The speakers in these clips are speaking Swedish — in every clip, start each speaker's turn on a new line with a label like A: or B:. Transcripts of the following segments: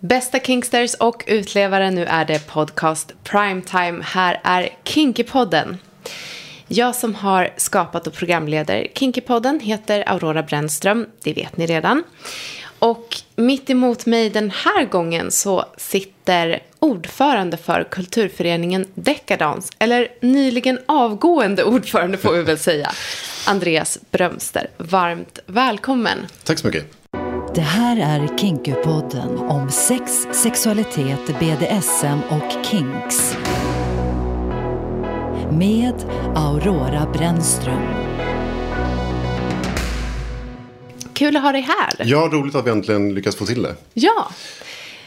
A: Bästa Kinksters och utlevare, nu är det podcast Primetime. Här är Kinkypodden. Jag som har skapat och programleder Kinkypodden heter Aurora Brännström, det vet ni redan. Och mitt emot mig den här gången så sitter ordförande för kulturföreningen Decadance. eller nyligen avgående ordförande får vi väl säga, Andreas Brömster. Varmt välkommen.
B: Tack så mycket.
C: Det här är Kinkypodden om sex, sexualitet, BDSM och kinks. Med Aurora Brännström.
A: Kul att ha dig här.
B: Ja, roligt att vi äntligen lyckas få till det.
A: Ja.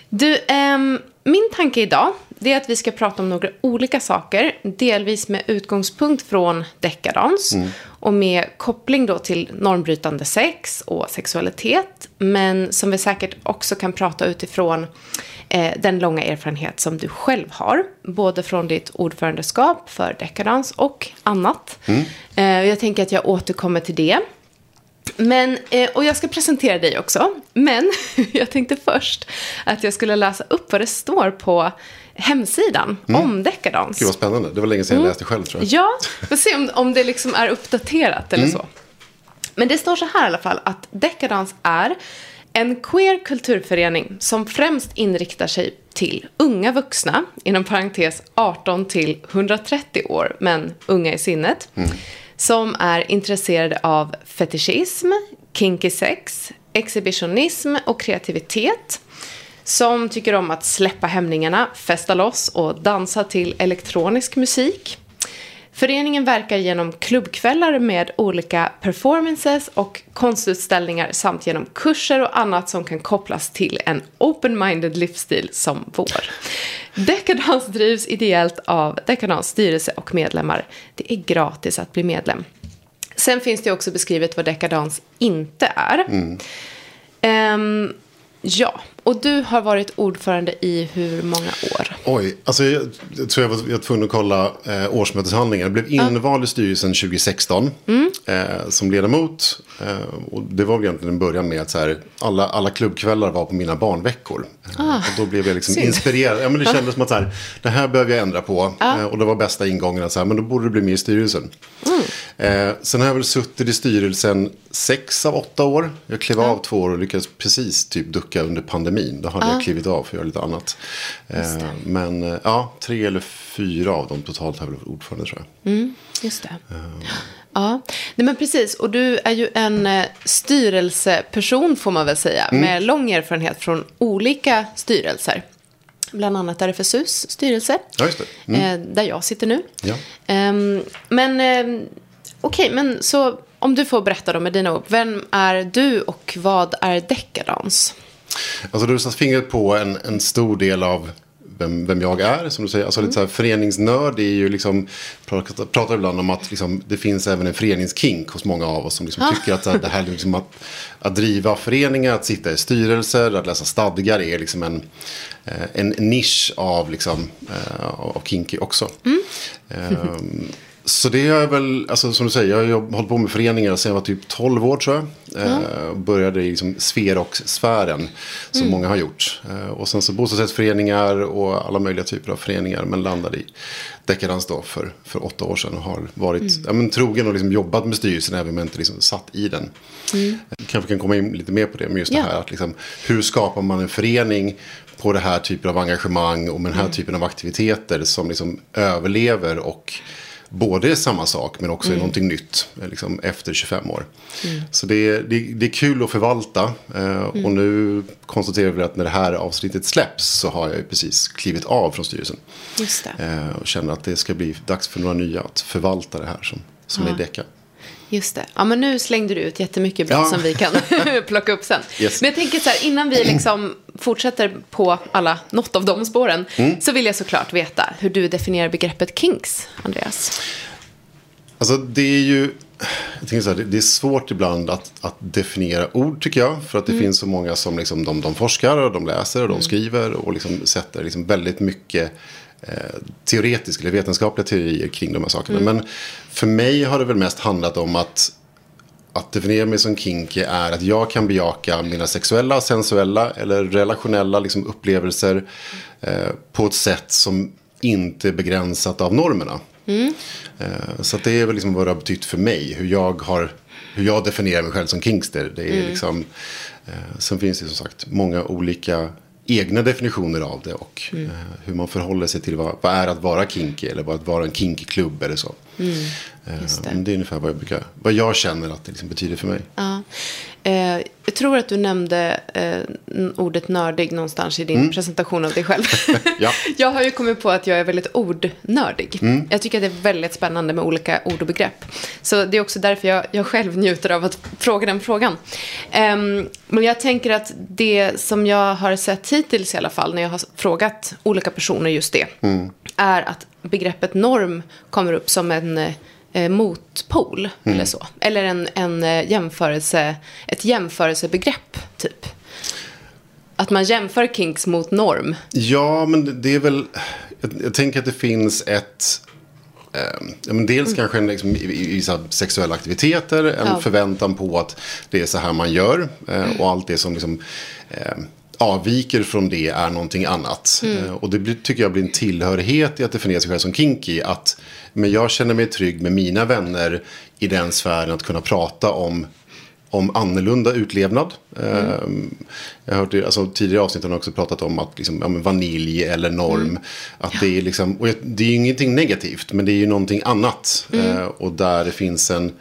A: Du, ehm, min tanke idag det är att vi ska prata om några olika saker. Delvis med utgångspunkt från dekadans. Mm. Och med koppling då till normbrytande sex och sexualitet. Men som vi säkert också kan prata utifrån eh, den långa erfarenhet som du själv har. Både från ditt ordförandeskap för dekadans och annat. Mm. Eh, jag tänker att jag återkommer till det. Men, eh, och jag ska presentera dig också. Men jag tänkte först att jag skulle läsa upp vad det står på hemsidan mm. om dekadans.
B: Gud vad spännande. Det var länge sedan jag mm. läste själv tror jag.
A: Ja, vi får se om, om det liksom är uppdaterat eller mm. så. Men det står så här i alla fall att dekadans är en queer kulturförening som främst inriktar sig till unga vuxna, inom parentes 18 till 130 år, men unga i sinnet. Mm som är intresserade av fetischism, kinky sex, exhibitionism och kreativitet. Som tycker om att släppa hämningarna, festa loss och dansa till elektronisk musik. Föreningen verkar genom klubbkvällar med olika performances och konstutställningar samt genom kurser och annat som kan kopplas till en open-minded livsstil som vår. Dekadans drivs ideellt av Dekadans styrelse och medlemmar. Det är gratis att bli medlem. Sen finns det också beskrivet vad dekadans inte är. Mm. Um, Ja, och du har varit ordförande i hur många år?
B: Oj, alltså jag, jag tror jag var, jag var tvungen att kolla eh, årsmöteshandlingar. Jag blev invald i styrelsen 2016 mm. eh, som ledamot. Eh, och det var egentligen en början med att så här, alla, alla klubbkvällar var på mina barnveckor. Eh, ah, och då blev jag liksom inspirerad. Ja, men det kändes som att så här, det här behöver jag ändra på. Ah. och det var bästa ingången att så här, men då borde det bli med i styrelsen. Mm. Eh, sen har jag väl suttit i styrelsen sex av åtta år. Jag klev av två år och lyckades precis typ ducka under pandemin. Då hade jag klivit av för att göra lite annat. Eh, men eh, ja, tre eller fyra av dem totalt har jag väl ordförande tror
A: jag. Mm, just det. Ja, Nej, men precis. Och du är ju en eh, styrelseperson får man väl säga. Mm. Med lång erfarenhet från olika styrelser. Bland annat RFSUs styrelse.
B: Ja, just det. Mm.
A: Eh, där jag sitter nu. Ja. Um, men okej, okay, men så om du får berätta då med dina ord. Vem är du och vad är dekadans?
B: Alltså du har satt fingret på en, en stor del av vem, vem jag är. Som du säger. Alltså, mm. lite så här, föreningsnörd är ju liksom, pratar, pratar ibland om att liksom, det finns även en föreningskink hos många av oss som liksom ah. tycker att det här liksom, att, att driva föreningar, att sitta i styrelser, att läsa stadgar är liksom en, eh, en nisch av, liksom, eh, av kinky också. Mm. Um, Så det är väl, alltså, som du säger, jag har hållit på med föreningar sedan jag var typ 12 år tror jag. Mm. Eh, började i liksom sfären som mm. många har gjort. Eh, och sen så bostadsrättsföreningar och alla möjliga typer av föreningar. Men landade i dekadans då för, för åtta år sedan. Och har varit mm. ja, men, trogen och liksom jobbat med styrelsen även om jag inte liksom satt i den. Mm. Kanske kan komma in lite mer på det. Men just ja. det här att liksom, hur skapar man en förening på det här typen av engagemang och med den här mm. typen av aktiviteter som liksom överlever och både är samma sak men också mm. är någonting nytt liksom, efter 25 år. Mm. Så det är, det, det, är kul att förvalta eh, mm. och nu konstaterar vi att när det här avsnittet släpps så har jag precis klivit av från styrelsen.
A: Just
B: eh, och känner att det ska bli dags för några nya att förvalta det här som, som ja. är Deca.
A: Just det. Ja, men nu slängde du ut jättemycket bra ja. som vi kan plocka upp sen. Yes. Men jag tänker så här, innan vi liksom fortsätter på alla, något av de spåren, mm. så vill jag såklart veta hur du definierar begreppet kinks, Andreas.
B: Alltså, det är ju... Jag tänker så här, det är svårt ibland att, att definiera ord tycker jag. För att det mm. finns så många som liksom, de, de forskar och de läser och de mm. skriver och liksom sätter liksom väldigt mycket teoretiska eller vetenskapliga teorier kring de här sakerna. Mm. Men för mig har det väl mest handlat om att att definiera mig som kinky är att jag kan bejaka mina sexuella, sensuella eller relationella liksom, upplevelser eh, på ett sätt som inte är begränsat av normerna. Mm. Eh, så det är väl liksom vad det har betytt för mig, hur jag, har, hur jag definierar mig själv som kinkster. Det är mm. liksom, eh, sen finns det som sagt många olika egna definitioner av det och mm. eh, hur man förhåller sig till vad, vad är att vara kinky eller vad att vara en kinky-klubb eller så. Mm, det. det. är ungefär vad jag, brukar, vad jag känner att det liksom betyder för mig.
A: Ja. Eh, jag tror att du nämnde eh, ordet nördig någonstans i din mm. presentation av dig själv. ja. Jag har ju kommit på att jag är väldigt ordnördig. Mm. Jag tycker att det är väldigt spännande med olika ord och begrepp. Så det är också därför jag, jag själv njuter av att fråga den frågan. Eh, men jag tänker att det som jag har sett hittills i alla fall, när jag har frågat olika personer just det, mm. är att begreppet norm kommer upp som en eh, motpol. Mm. Eller så. Eller en, en eh, jämförelse, ett jämförelsebegrepp, typ. Att man jämför kinks mot norm.
B: Ja, men det är väl... Jag, jag tänker att det finns ett... Eh, men dels mm. kanske liksom, i, i vissa sexuella aktiviteter en ja. förväntan på att det är så här man gör. Eh, mm. Och allt det som liksom, eh, avviker från det är någonting annat. Mm. Eh, och det blir, tycker jag blir en tillhörighet i att definiera sig själv som kinky. Att men jag känner mig trygg med mina vänner i den sfären att kunna prata om om annorlunda utlevnad. Mm. Jag har hört alltså, tidigare avsnitt har också pratat om att liksom, ja, vanilj eller norm. Mm. Att ja. det, är liksom, och det är ju ingenting negativt men det är ju någonting annat. Mm. Eh, och där det finns en...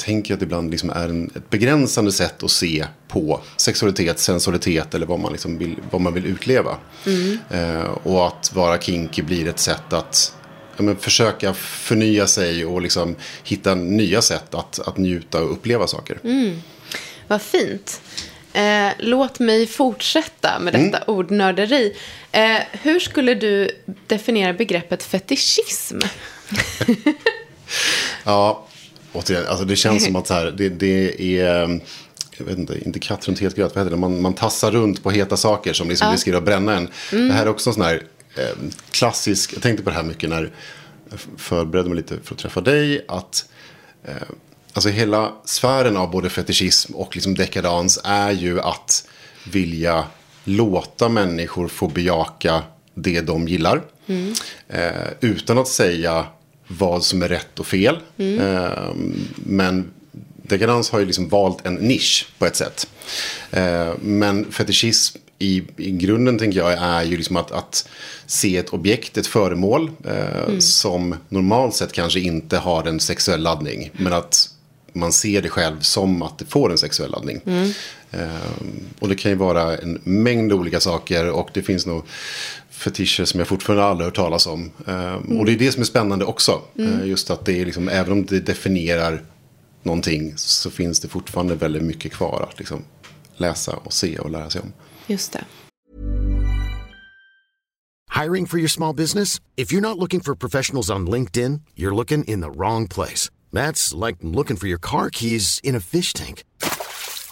B: Tänker att det ibland liksom är en, ett begränsande sätt att se på sexualitet, sensualitet eller vad man, liksom vill, vad man vill utleva. Mm. Eh, och att vara kinky blir ett sätt att ja, men, försöka förnya sig och liksom hitta nya sätt att, att njuta och uppleva saker.
A: Mm. Vad fint. Eh, låt mig fortsätta med detta mm. ordnörderi. Eh, hur skulle du definiera begreppet fetischism?
B: ja, återigen, alltså det känns som att så här, det, det är jag vet inte, inte katt runt het gröt, vad heter det? Man, man tassar runt på heta saker som liksom ja. riskerar att bränna en. Mm. Det här är också en sån här eh, klassisk, jag tänkte på det här mycket när jag förberedde mig lite för att träffa dig, att eh, alltså hela sfären av både fetischism och liksom dekadans är ju att vilja låta människor få bejaka det de gillar. Mm. Eh, utan att säga vad som är rätt och fel. Mm. Eh, men dekadans har ju liksom valt en nisch på ett sätt. Eh, men fetischism i, i grunden tänker jag är ju liksom att, att se ett objekt, ett föremål eh, mm. som normalt sett kanske inte har en sexuell laddning. Men att man ser det själv som att det får en sexuell laddning. Mm. Eh, och det kan ju vara en mängd olika saker och det finns nog fetischer som jag fortfarande aldrig hört talas om. Mm. Och det är det som är spännande också. Mm. Just att det är liksom, även om det definierar någonting så finns det fortfarande väldigt mycket kvar att liksom läsa och se och lära sig om.
A: Just det.
D: Hiring for your small business? If you're not looking for professionals on LinkedIn, you're looking in the wrong place. That's like looking for your car keys in a fish tank.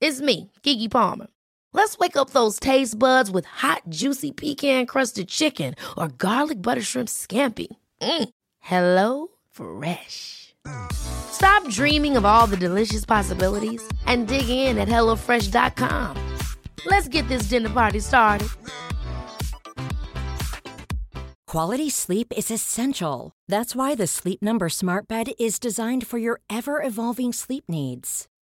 E: It's me, Gigi Palmer. Let's wake up those taste buds with hot, juicy pecan-crusted chicken or garlic butter shrimp scampi. Mm. Hello Fresh. Stop dreaming of all the delicious possibilities and dig in at HelloFresh.com. Let's get this dinner party started.
F: Quality sleep is essential. That's why the Sleep Number Smart Bed is designed for your ever evolving sleep needs.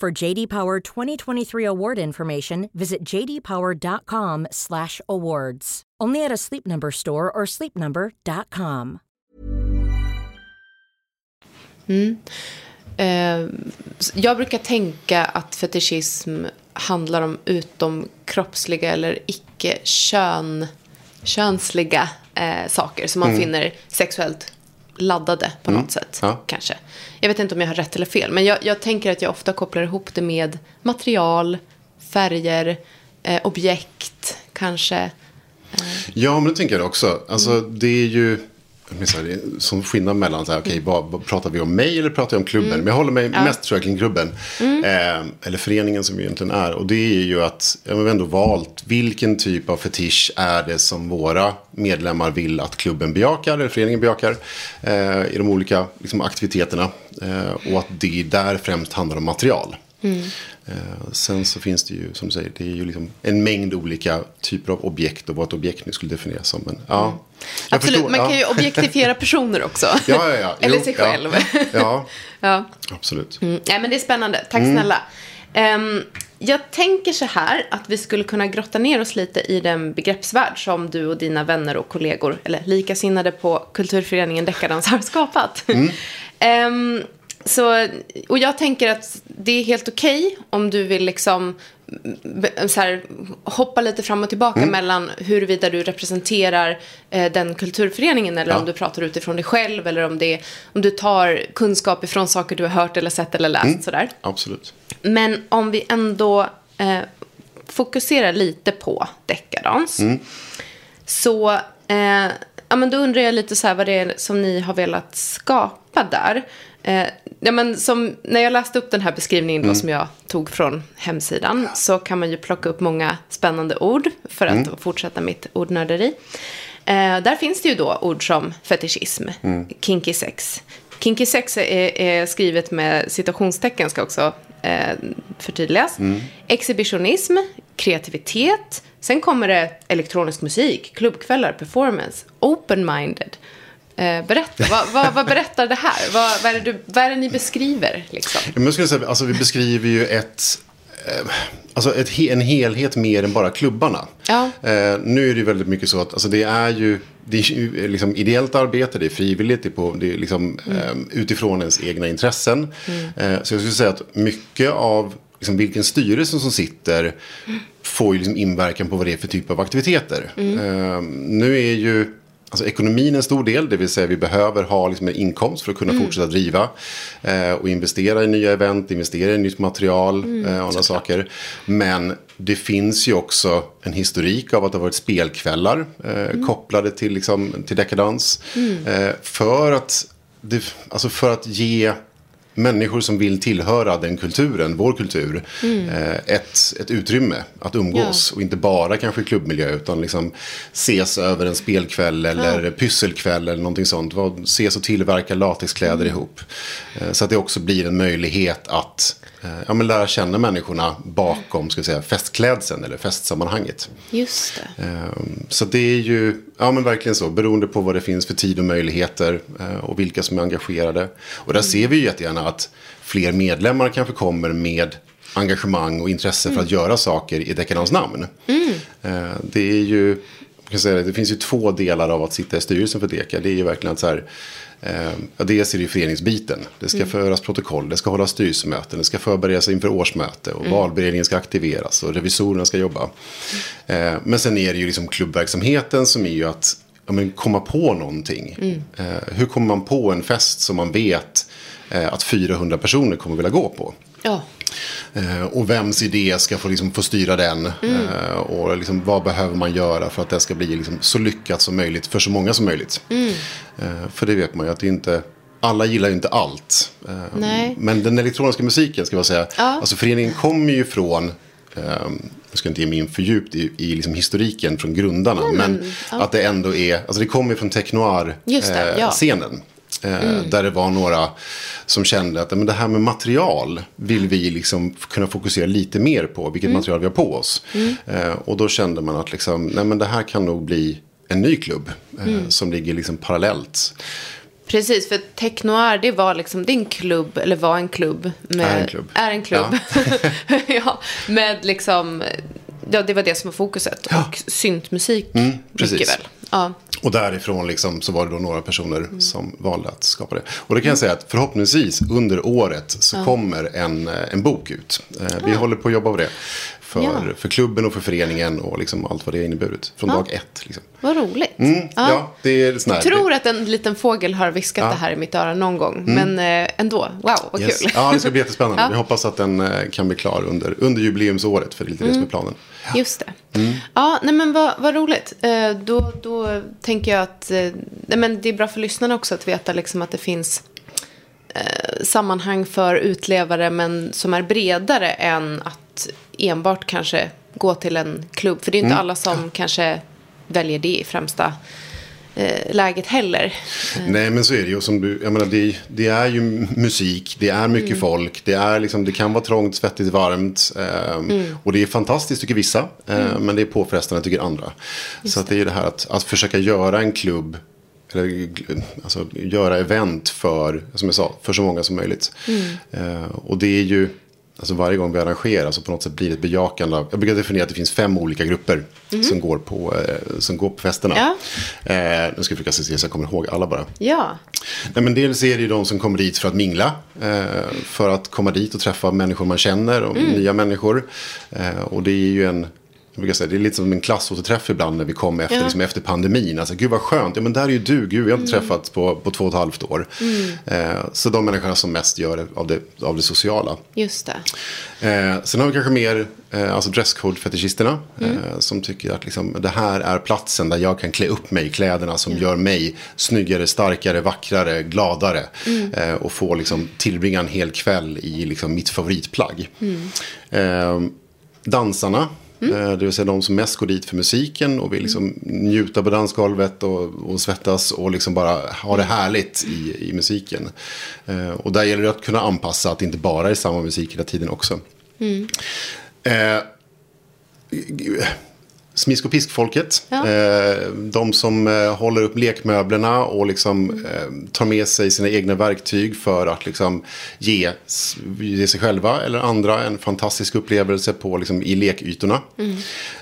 F: For JD Power 2023 award information, visit jdpower.com/awards. Only at a Sleep Number store or sleepnumber.com.
A: Eh, jag brukar tänka att fetischism handlar om utomkroppsliga eller icke-kön, könsliga eh, saker som man finner sexuellt laddade på något sätt.
B: Ja.
A: Kanske. Jag vet inte om jag har rätt eller fel. Men jag, jag tänker att jag ofta kopplar ihop det med material, färger, eh, objekt, kanske.
B: Ja, men det tänker jag också. Alltså, det är ju här, som skillnad mellan, så här, okej, vad, vad pratar vi om mig eller pratar vi om klubben? Men jag håller mig mest tror jag kring klubben. Eh, eller föreningen som vi egentligen är. Och det är ju att ja, vi har ändå valt vilken typ av fetisch är det som våra medlemmar vill att klubben bejakar, eller föreningen bejakar, eh, i de olika liksom, aktiviteterna. Eh, och att det där främst handlar om material. Eh, sen så finns det ju, som du säger, det är ju liksom en mängd olika typer av objekt och vad ett objekt nu skulle definieras som. Men, ja, jag
A: Absolut,
B: förstår,
A: man
B: ja.
A: kan ju objektifiera personer också.
B: Ja, ja, ja.
A: Eller
B: Jo,
A: sig
B: ja.
A: själv.
B: Ja,
A: ja.
B: absolut.
A: Mm. Nej, men det är spännande. Tack snälla. Ehm, jag tänker så här att vi skulle kunna grotta ner oss lite i den begreppsvärld som du och dina vänner och kollegor, eller likasinnade på kulturföreningen Decadans har skapat. Ehm, så, och jag tänker att det är helt okej om du vill liksom så här, hoppa lite fram och tillbaka mellan huruvida du representerar eh, den kulturföreningen eller
B: Ja.
A: om du pratar utifrån dig själv eller om, det, om du tar kunskap ifrån saker du har hört eller sett eller läst. Sådär.
B: Absolut.
A: Men om vi ändå eh, fokuserar lite på dekadans. Så eh, ja, men då undrar jag lite så här vad det är som ni har velat skapa där. Eh, ja, men som, när jag läste upp den här beskrivningen då, som jag tog från hemsidan så kan man ju plocka upp många spännande ord för att fortsätta mitt ordnörderi. Eh, där finns det ju då ord som fetischism, kinky sex. Kinky sex är, är skrivet med citationstecken, ska också eh, förtydligas. Exhibitionism, kreativitet. Sen kommer det elektronisk musik, klubbkvällar, performance, open-minded. Eh, berätta, vad, vad, vad berättar det här? Vad, vad, är det du, vad är det ni beskriver? Liksom?
B: Jag skulle säga, alltså, vi beskriver ju ett, eh, alltså ett, en helhet mer än bara klubbarna.
A: Ja.
B: Eh, nu är det ju väldigt mycket så att alltså, det är ju det är ju liksom ideellt arbete, det är frivilligt, det är, på, det är liksom, eh, utifrån ens egna intressen. Eh, så jag skulle säga att mycket av liksom, vilken styrelse som sitter får ju liksom inverkan på vad det är för typ av aktiviteter. Eh, nu är ju Alltså ekonomin är en stor del, det vill säga vi behöver ha liksom en inkomst för att kunna fortsätta driva. Eh, och investera i nya event, investera i nytt material eh, och andra saker. Men det finns ju också en historik av att det har varit spelkvällar eh, kopplade till, liksom, till dekadans. Eh, för, att det, alltså för att ge människor som vill tillhöra den kulturen, vår kultur, eh, ett, ett utrymme att umgås. Och inte bara kanske i klubbmiljö, utan liksom ses över en spelkväll eller pysselkväll eller någonting sånt. Ses och tillverka latexkläder ihop. Eh, så att det också blir en möjlighet att ja, men lära känna människorna bakom ska säga, festklädseln eller festsammanhanget.
A: Just det.
B: Ehm, Så det är ju ja, men verkligen så, beroende på vad det finns för tid och möjligheter eh, och vilka som är engagerade. Och där ser vi ju jättegärna att fler medlemmar kanske kommer med engagemang och intresse för att göra saker i dekadans namn. Eh, Det är ju, kan säga det, det finns ju två delar av att sitta i styrelsen för Deka. Det är ju verkligen att så här, eh, dels är det ju föreningsbiten. Det ska föras protokoll, det ska hållas styrelsemöten, det ska förberedas inför årsmöte och valberedningen ska aktiveras och revisorerna ska jobba. Eh, Men sen är det ju liksom klubbverksamheten som är ju att ja, men komma på någonting. Eh, Hur kommer man på en fest som man vet eh, att 400 personer kommer vilja gå på?
A: Ja.
B: Eh, och vems idé ska få, liksom, få styra den? Eh, och liksom, vad behöver man göra för att det ska bli liksom, så lyckat som möjligt för så många som möjligt? Eh, för det vet man ju att det inte... Alla gillar ju inte allt. Eh,
A: Nej.
B: Men den elektroniska musiken ska jag säga.
A: Ja.
B: Alltså föreningen kommer ju från... ehm, jag ska inte ge mig in för djupt i, i liksom historiken från grundarna. men att det ändå är... Alltså det kommer från
A: Just det, ja.
B: Technoir-scenen. Eh, Där det var några, som kände att men det här med material vill vi liksom kunna fokusera lite mer på. Vilket material vi har på oss. Eh, och då kände man att liksom, nej, men det här kan nog bli en ny klubb. Eh, Som ligger liksom parallellt.
A: Precis, för Technoir det var liksom, en klubb, eller var en klubb. Med,
B: Är en klubb.
A: Är en klubb. Ja. med liksom, ja det var det som var fokuset. Och syntmusik mycket
B: precis.
A: väl. Ja.
B: Och därifrån liksom så var det då några personer som valde att skapa det. Och det kan jag säga att förhoppningsvis under året så kommer en, eh, en bok ut. Eh, Vi håller på att jobba på det. För,
A: Ja.
B: för klubben och för föreningen och liksom allt vad det har inneburit. Från dag ett. Liksom.
A: Vad roligt.
B: Mm, ja. det.
A: Jag tror att en liten fågel har viskat det här i mitt öra någon gång. Men eh, ändå, wow, vad
B: Yes.
A: kul.
B: Ja, det ska bli jättespännande.
A: Ja.
B: Vi hoppas att den kan bli klar under, under jubileumsåret. För det är lite det som är planen.
A: Just det. Ja, nej men vad, vad roligt. Eh, då, då tänker jag att eh, nej men det är bra för lyssnarna också att veta liksom att det finns eh, sammanhang för utlevare men som är bredare än att enbart kanske gå till en klubb. För det är inte alla som kanske väljer det i främsta eh, läget heller.
B: Nej, men så är det ju. Som du, jag menar, det, det är ju musik, det är mycket
A: Mm.
B: folk, det, är liksom, det kan vara trångt, svettigt, varmt. ehm,
A: Mm.
B: Och det är fantastiskt tycker vissa, eh, men det är påfrestande tycker andra. så att det är ju det här att, att försöka göra en klubb, eller alltså, göra event för, som jag sa, för så många som möjligt.
A: Mm.
B: Eh, och det är ju... Alltså varje gång vi arrangerar så på något sätt blir det ett bejakande av, jag brukar definiera att det finns fem olika grupper som, går på, eh, som går på festerna.
A: Mm. Ja.
B: Eh, nu ska jag försöka se så jag kommer ihåg alla bara.
A: Ja,
B: Nej, men dels är det ju de som kommer dit för att mingla. Eh, för att komma dit och träffa människor man känner och nya människor. Eh, och det är ju en... Jag brukar säga, det är lite som en klassåterträff ibland när vi kommer efter,
A: Ja.
B: liksom efter pandemin. Alltså, gud vad skönt, ja men där är ju du, gud vi har inte träffats på, på två och ett halvt år. Eh, så de människorna som mest gör det av det, av det sociala.
A: just det.
B: Eh, sen har vi kanske mer eh, alltså dresscode-fetischisterna. Eh, som tycker att liksom, det här är platsen där jag kan klä upp mig i kläderna som gör mig snyggare, starkare, vackrare, gladare. Eh, och få liksom, tillbringa en hel kväll i liksom, mitt favoritplagg. Eh, dansarna. Eh, Det vill säga de som mest går dit för musiken och vill liksom njuta på dansgolvet och, och svettas och liksom bara ha det härligt i, i musiken. Eh, och där gäller det att kunna anpassa att det inte bara är samma musik hela tiden också. Eh, Smisk och piskfolket.
A: Ja.
B: Eh, de som eh, håller upp lekmöblerna och liksom, eh, tar med sig sina egna verktyg för att liksom, ge, ge sig själva eller andra en fantastisk upplevelse på, liksom, i lekytorna.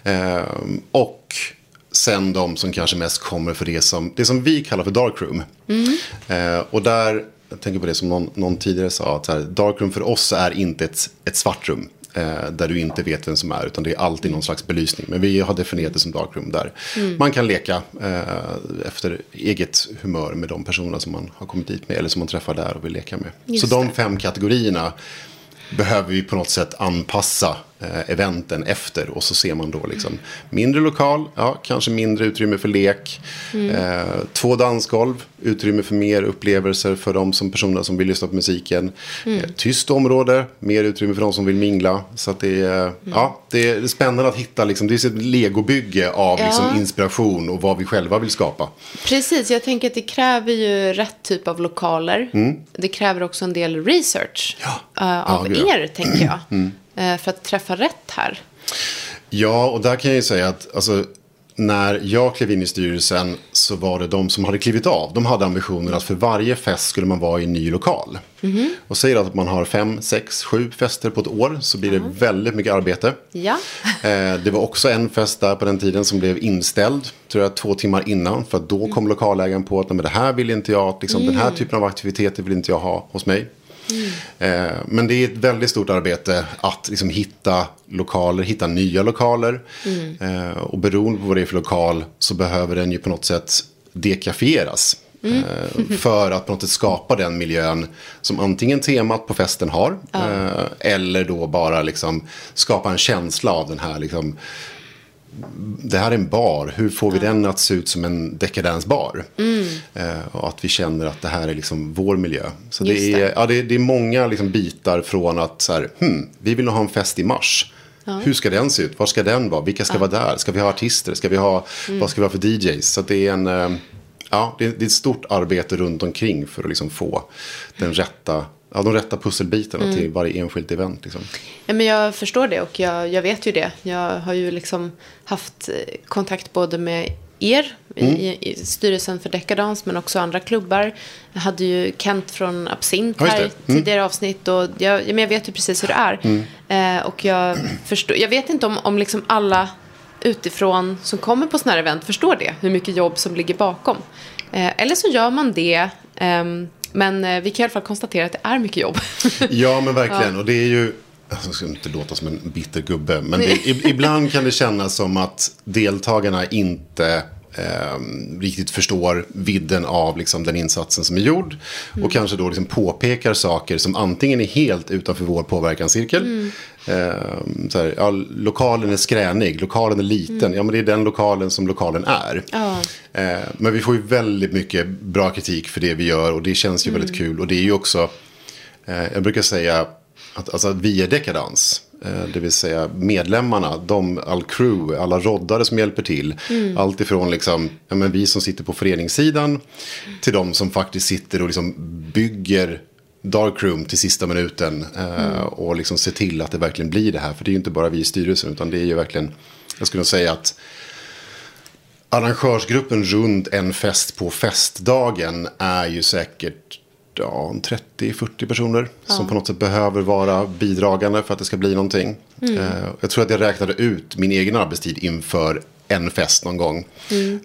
B: Eh, och sen de som kanske mest kommer för det som, det som vi kallar för darkroom. Eh, och där, jag tänker på det som någon, någon tidigare sa, att här, darkroom för oss är inte ett, ett svart rum. Eh, där du inte vet vem som är, utan det är alltid någon slags belysning. Men vi har definierat det som darkroom där man kan leka eh, efter eget humör med de personerna som man har kommit dit med eller som man träffar där och vill leka med.
A: Just
B: Så de
A: det.
B: fem kategorierna behöver vi på något sätt anpassa eventen efter. Och så ser man då liksom mindre lokal, ja, kanske mindre utrymme för lek. Eh, två dansgolv, utrymme för mer upplevelser för de som personer som vill lyssna på musiken. Eh, tyst område, mer utrymme för de som vill mingla. Så att det, är, ja, det är spännande att hitta, liksom, det är ett legobygge av
A: Ja.
B: liksom, inspiration och vad vi själva vill skapa.
A: Precis, jag tänker att det kräver ju rätt typ av lokaler.
B: Mm.
A: Det kräver också en del research eh, av
B: gud, ja. Mm.
A: er, tänker jag. Eh, för att träffa rätt här.
B: Ja, och där kan jag ju säga att alltså, när jag klev in i styrelsen så var det de som hade klivit av. De hade ambitionen att för varje fest skulle man vara i en ny lokal. Och säger att man har fem, sex, sju fester på ett år så blir det väldigt mycket arbete.
A: Ja.
B: Eh, det var också en fest där på den tiden som blev inställd, tror jag, två timmar innan. För då kom lokalägaren på att "Nej, men det här vill inte jag, liksom, den här typen av aktiviteter vill inte jag ha hos mig. Eh, men det är ett väldigt stort arbete att liksom hitta lokaler, hitta nya lokaler. Eh, och beroende på vad det är för lokal så behöver den ju på något sätt dekafieras. Eh, för att på något sätt skapa den miljön som antingen temat på festen har. Eh, eller då bara liksom skapa en känsla av den här liksom, det här är en bar, hur får vi den att se ut som en dekadensbar? Eh, och att vi känner att det här är liksom vår miljö. Så det är,
A: det.
B: Ja, det, det är många liksom bitar från att så här, hmm, vi vill ha en fest i mars. Hur ska den se ut? Var ska den vara? Vilka ska vara där? Ska vi ha artister? Ska vi ha, Vad ska vi ha för DJs? Så det är en, eh, ja, det är ett stort arbete runt omkring för att liksom få den rätta, ja, de rätta pusselbitarna
A: Mm.
B: till varje enskilt event. Liksom.
A: Ja, men jag förstår det och jag, jag vet ju det. Jag har ju liksom haft eh, kontakt både med er
B: Mm.
A: i, i styrelsen för Dekadans men också andra klubbar. Jag hade ju Kent från Absint här
B: Mm.
A: tidigare avsnitt och jag, men jag vet ju precis hur det är. Eh, och jag, förstår, jag vet inte om, om liksom alla utifrån som kommer på sådana här event förstår det, hur mycket jobb som ligger bakom. Eh, eller så gör man det, ehm, men eh, vi kan i alla fall konstatera att det är mycket jobb.
B: Ja, men verkligen. Och det är ju... Alltså, jag ska inte låta som en bitter gubbe. Men det, ibland kan det kännas som att deltagarna inte eh, riktigt förstår vidden av liksom, den insatsen som är gjord. Och kanske då liksom påpekar saker som antingen är helt utanför vår påverkanscirkel. Eh, så här, ja, lokalen är skränig, lokalen är liten. Ja, men det är den lokalen som lokalen är.
A: Ja.
B: Eh, men vi får ju väldigt mycket bra kritik för det vi gör och det känns ju väldigt kul. Och det är ju också, eh, jag brukar säga att alltså, vi är dekadans. Eh, det vill säga medlemmarna, de, all crew, alla roddare som hjälper till. Allt ifrån liksom, ja, men vi som sitter på föreningssidan till de som faktiskt sitter och liksom bygger Darkroom till sista minuten eh, och liksom ser till att det verkligen blir det här. För det är ju inte bara vi i styrelsen utan det är ju verkligen, jag skulle nog säga att arrangörsgruppen runt en fest på festdagen är ju säkert ja, 30-40 personer som på något sätt behöver vara bidragande för att det ska bli någonting. Eh, jag tror att jag räknade ut min egen arbetstid inför en fest någon gång.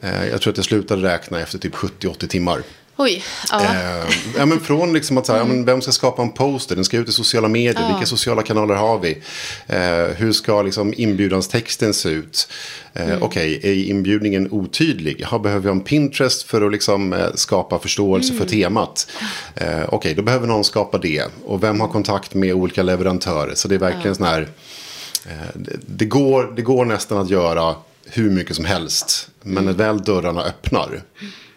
B: Eh, jag tror att jag slutade räkna efter typ 70-80 timmar.
A: Oj, ja.
B: Eh, ja, men från liksom att så här, ja, men vem ska skapa en poster? Den ska ut i sociala medier. Vilka sociala kanaler har vi? Eh, hur ska liksom inbjudanstexten se ut? Eh, Okej, är inbjudningen otydlig? Ja, behöver jag en Pinterest för att liksom, eh, skapa förståelse för temat? Eh, Okej, då behöver någon skapa det. Och vem har kontakt med olika leverantörer? Så det är verkligen sån här... Eh, det, det, går, det går nästan att göra hur mycket som helst. Men när väl dörrarna öppnar.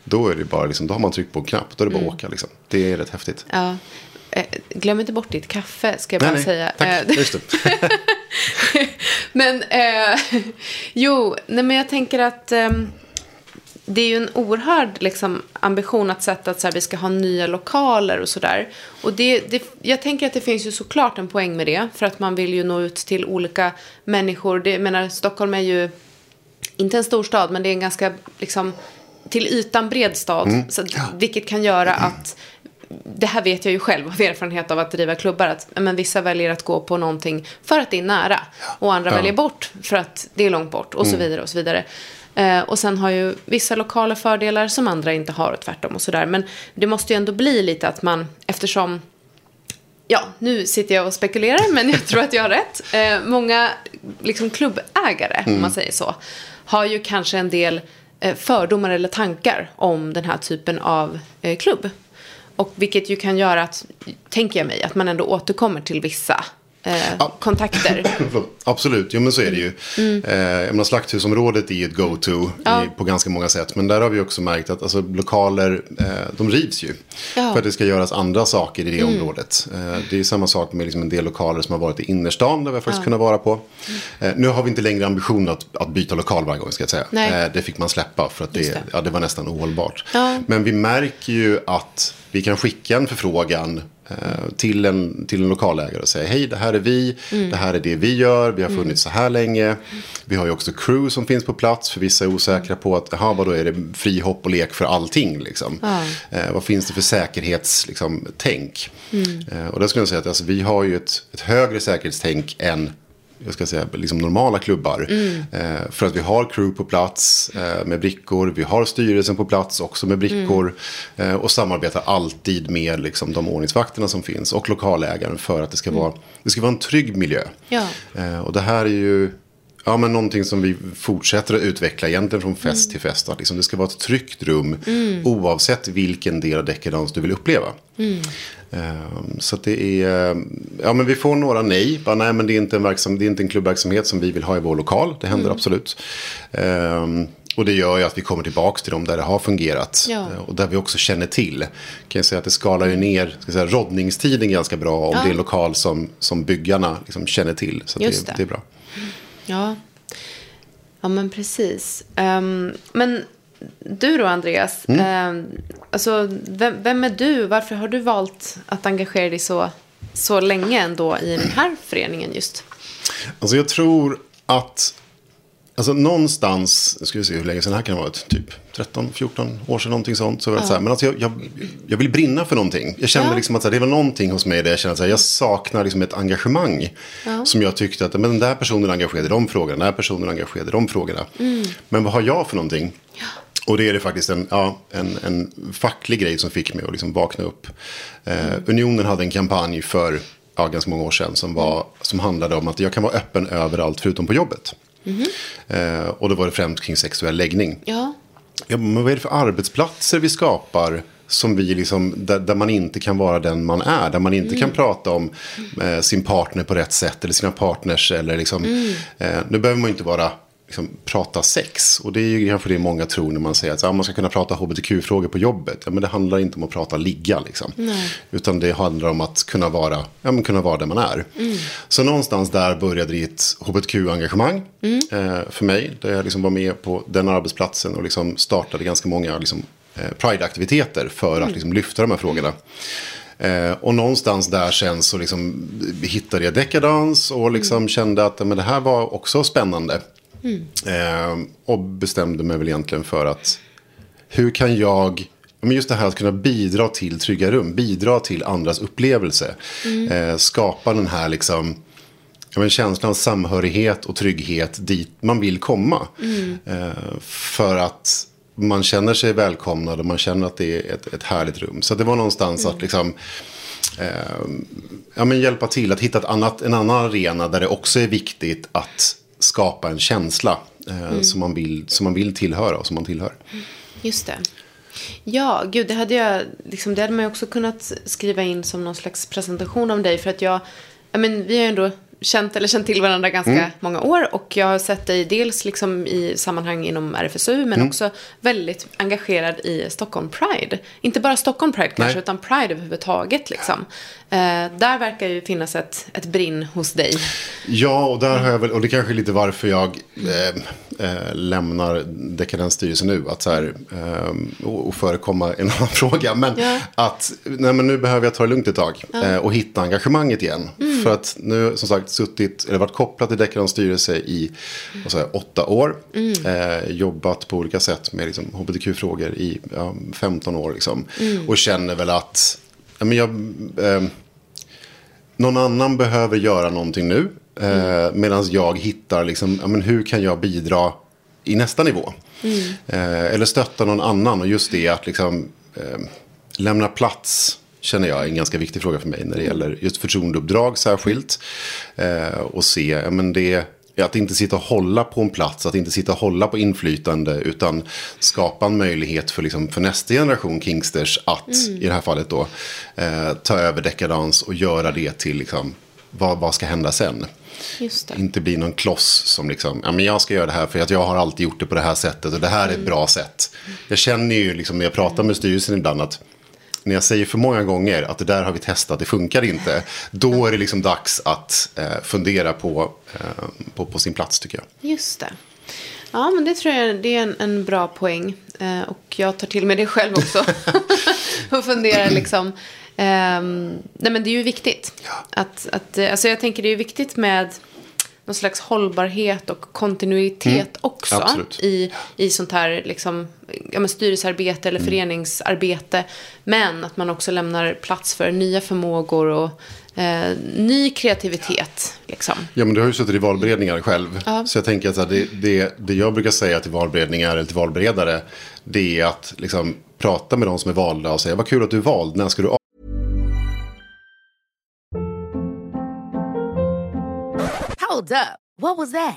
B: Då är det bara liksom, då har man tryckt på en knapp. Då är det bara att åka liksom. Det är rätt häftigt.
A: Ja. Eh, Glöm inte bort ditt kaffe, ska jag bara
B: nej, nej.
A: säga.
B: Tack.
A: Eh,
B: Just det.
A: men, eh, jo, nej, men jag tänker att ehm, det är ju en oerhörd liksom, ambition att sätta att så här, vi ska ha nya lokaler och sådär. Och det, det, jag tänker att det finns ju såklart en poäng med det. För att man vill ju nå ut till olika människor. Det, jag menar, Stockholm är ju inte en stor stad, men det är en ganska liksom, till ytan bred stad. Så, vilket kan göra att, det här vet jag ju själv av erfarenhet av att driva klubbar, att ja, men, vissa väljer att gå på någonting för att det är nära. Och andra väljer bort för att det är långt bort och så vidare och så vidare. Eh, och sen har ju vissa lokala fördelar som andra inte har och tvärtom och sådär. Men det måste ju ändå bli lite att man, eftersom Ja, nu sitter jag och spekulerar, men jag tror att jag har rätt. Eh, många liksom, klubbägare, om man säger så, har ju kanske en del Eh, fördomar eller tankar om den här typen av eh, klubb. Och vilket ju kan göra att, tänker jag mig, att man ändå återkommer till vissa eh, kontakter.
B: Absolut, jo men så är det ju. Eh, jag menar, slakthusområdet är ju ett go-to
A: Mm. Ja.
B: på ganska många sätt. Men där har vi också märkt att alltså, lokaler, eh, de rivs ju.
A: Ja. Mm.
B: För att det ska göras andra saker i det området. Eh, det är samma sak med liksom, en del lokaler som har varit i innerstan där vi har faktiskt kunnat vara på. Eh, nu har vi inte längre ambition att, att byta lokal varje gång ska jag säga. Eh, det fick man släppa för att det,
A: det.
B: Ja, det var nästan ohållbart.
A: Ja.
B: Men vi märker ju att vi kan skicka en förfrågan eh, till, en, till en lokalägare och säga hej, det här är vi,
A: Mm.
B: det här är det vi gör, vi har funnits så här länge. Vi har ju också crew som finns på plats, för vissa är osäkra på att, jaha, vadå är det fri hopp och lek för allting liksom. Eh, vad finns det för säkerhetstänk? Liksom, tänk?
A: Mm.
B: Eh, och där skulle jag säga att alltså, vi har ju ett, ett högre säkerhetstänk än jag ska säga, liksom normala klubbar.
A: Mm.
B: Eh, för att vi har crew på plats eh, med brickor. Vi har styrelsen på plats också med brickor.
A: Mm.
B: Eh, och samarbetar alltid med liksom, de ordningsvakterna som finns. Och lokalägaren för att det ska, vara, det ska vara en trygg miljö.
A: Ja.
B: Och det här är ju ja, men någonting som vi fortsätter att utveckla egentligen från fest till fest. Att liksom det ska vara ett tryggt rum oavsett vilken del av dekadans du vill uppleva. Ehm, Så att det är, ja men vi får några nej. Bara, nej men det är, inte en verksam, det är inte en klubbverksamhet som vi vill ha i vår lokal. Det händer absolut. Ehm, och det gör ju att vi kommer tillbaka till dem där det har fungerat.
A: Ja.
B: Eh, Och där vi också känner till. Kan jag säga att det skalar ju ner ska säga, rådningstiden ganska bra. Om
A: Ja.
B: det är en lokal som, som byggarna liksom känner till. Så det,
A: det.
B: det är bra.
A: Ja, ja men precis. Ehm, men du då, Andreas. Eh, alltså, vem, vem är du? Varför har du valt att engagera dig så, så länge ändå i den här föreningen just?
B: Alltså jag tror att Alltså någonstans, nu ska vi se hur länge sedan det här kan ha varit, typ 13, 14 år sedan någonting sånt. Så var det så här, men alltså jag, jag, jag vill brinna för någonting. Jag kände
A: Ja.
B: liksom att här, det var någonting hos mig där jag kände att här, jag saknar liksom ett engagemang. Som jag tyckte att men den där personen är engagerad i de frågorna, den där personen är engagerad i de frågorna. Men vad har jag för någonting? Och det är det faktiskt en, ja, en, en facklig grej som fick mig att liksom vakna upp. Eh, Unionen hade en kampanj för ja, ganska många år sedan som, var, som handlade om att jag kan vara öppen överallt förutom på jobbet. Eh, och då var det främst kring sexuell läggning.
A: Ja.
B: Ja, men vad är det för arbetsplatser vi skapar som vi liksom, där, där man inte kan vara den man är. Där man inte kan prata om eh, sin partner på rätt sätt. Eller sina partners. Eller liksom, eh, nu behöver man inte vara, liksom, prata sex. Och det är ju kanske det många tror när man säger att ah, man ska kunna prata hbtq-frågor på jobbet. Ja, men det handlar inte om att prata ligga. Liksom. Utan det handlar om att kunna vara, ja, kunna vara den man är. Så någonstans där började det ett hbtq-engagemang eh, för mig. Där jag liksom var med på den arbetsplatsen och liksom startade ganska många liksom, eh, Pride-aktiviteter för att liksom, lyfta de här frågorna. Eh, och någonstans där sen så liksom hittade jag dekadans och liksom kände att men det här var också spännande. Eh, och bestämde mig väl egentligen för att hur kan jag, men just det här att kunna bidra till trygga rum, bidra till andras upplevelse. Eh, skapa den här liksom, ja, men känslan av samhörighet och trygghet dit man vill komma. Eh, för att man känner sig välkomnad och man känner att det är ett, ett härligt rum. Så det var någonstans att liksom, eh, ja, men hjälpa till att hitta ett annat, en annan arena där det också är viktigt att skapa en känsla eh, som, man vill, som man vill tillhöra och som man tillhör.
A: Just det. Ja, gud, det hade jag, liksom, det hade man ju också kunnat skriva in som någon slags presentation om dig. För att jag, ja men vi har ju ändå känt, eller känt till varandra ganska många år. Och jag har sett dig dels liksom i sammanhang inom RFSU, men också väldigt engagerad i Stockholm Pride. Inte bara Stockholm Pride kanske,
B: Nej.
A: utan Pride överhuvudtaget. Liksom. Eh, där verkar ju finnas ett, ett brinn hos dig.
B: Ja, och där har jag väl, och det kanske är lite varför jag eh, eh, lämnar dekadensstyrelsen nu. Att så här, eh, och, och förekomma en annan fråga. Men
A: Ja.
B: att nej, men nu behöver jag ta det lugnt ett tag. Eh, och hitta engagemanget igen. För att nu som sagt suttit, eller varit kopplad till dekadens styrelse i jag, åtta år. Eh, jobbat på olika sätt med liksom, hbtq-frågor i ja, 15 år. Liksom. Och känner väl att ja, men jag, någon annan behöver göra någonting nu. Eh, Medan jag hittar liksom, ja, men hur kan jag bidra i nästa nivå. Eh, eller stötta någon annan. Och just det att liksom, eh, lämna plats känner jag är en ganska viktig fråga för mig. När det gäller just förtroendeuppdrag särskilt. Eh, och se, ja, men det att inte sitta och hålla på en plats, att inte sitta och hålla på inflytande, utan skapa en möjlighet för, liksom, för nästa generation Kingsters att, i det här fallet då, eh, ta över dekadans och göra det till, liksom, vad, vad ska hända sen? Inte bli någon kloss som liksom, ja men jag ska göra det här för att jag har alltid gjort det på det här sättet och det här är ett bra sätt. Jag känner ju liksom när jag pratar med styrelsen ibland att när jag säger för många gånger att det där har vi testat, det funkar inte. Då är det liksom dags att eh, fundera på, eh, på, på sin plats tycker jag.
A: Just det. Ja, men det tror jag det är en, en bra poäng. Eh, och jag tar till mig det själv också. och funderar liksom. ehm, nej, men det är ju viktigt. Att, att, eh, alltså jag tänker det är viktigt med någon slags hållbarhet och kontinuitet också.
B: Mm. absolut.
A: I, I sånt här liksom, ja, men styrelsearbete
B: Mm.
A: eller föreningsarbete. Men att man också lämnar plats för nya förmågor och eh, ny kreativitet. Liksom.
B: Ja, men du har ju suttit i valberedningar själv.
A: Ja.
B: Så jag tänker att det, det, det jag brukar säga till valberedningar eller till valberedare. Det är att liksom, prata med de som är valda och säga vad kul att du är vald. När ska du
E: Hold up. What was that?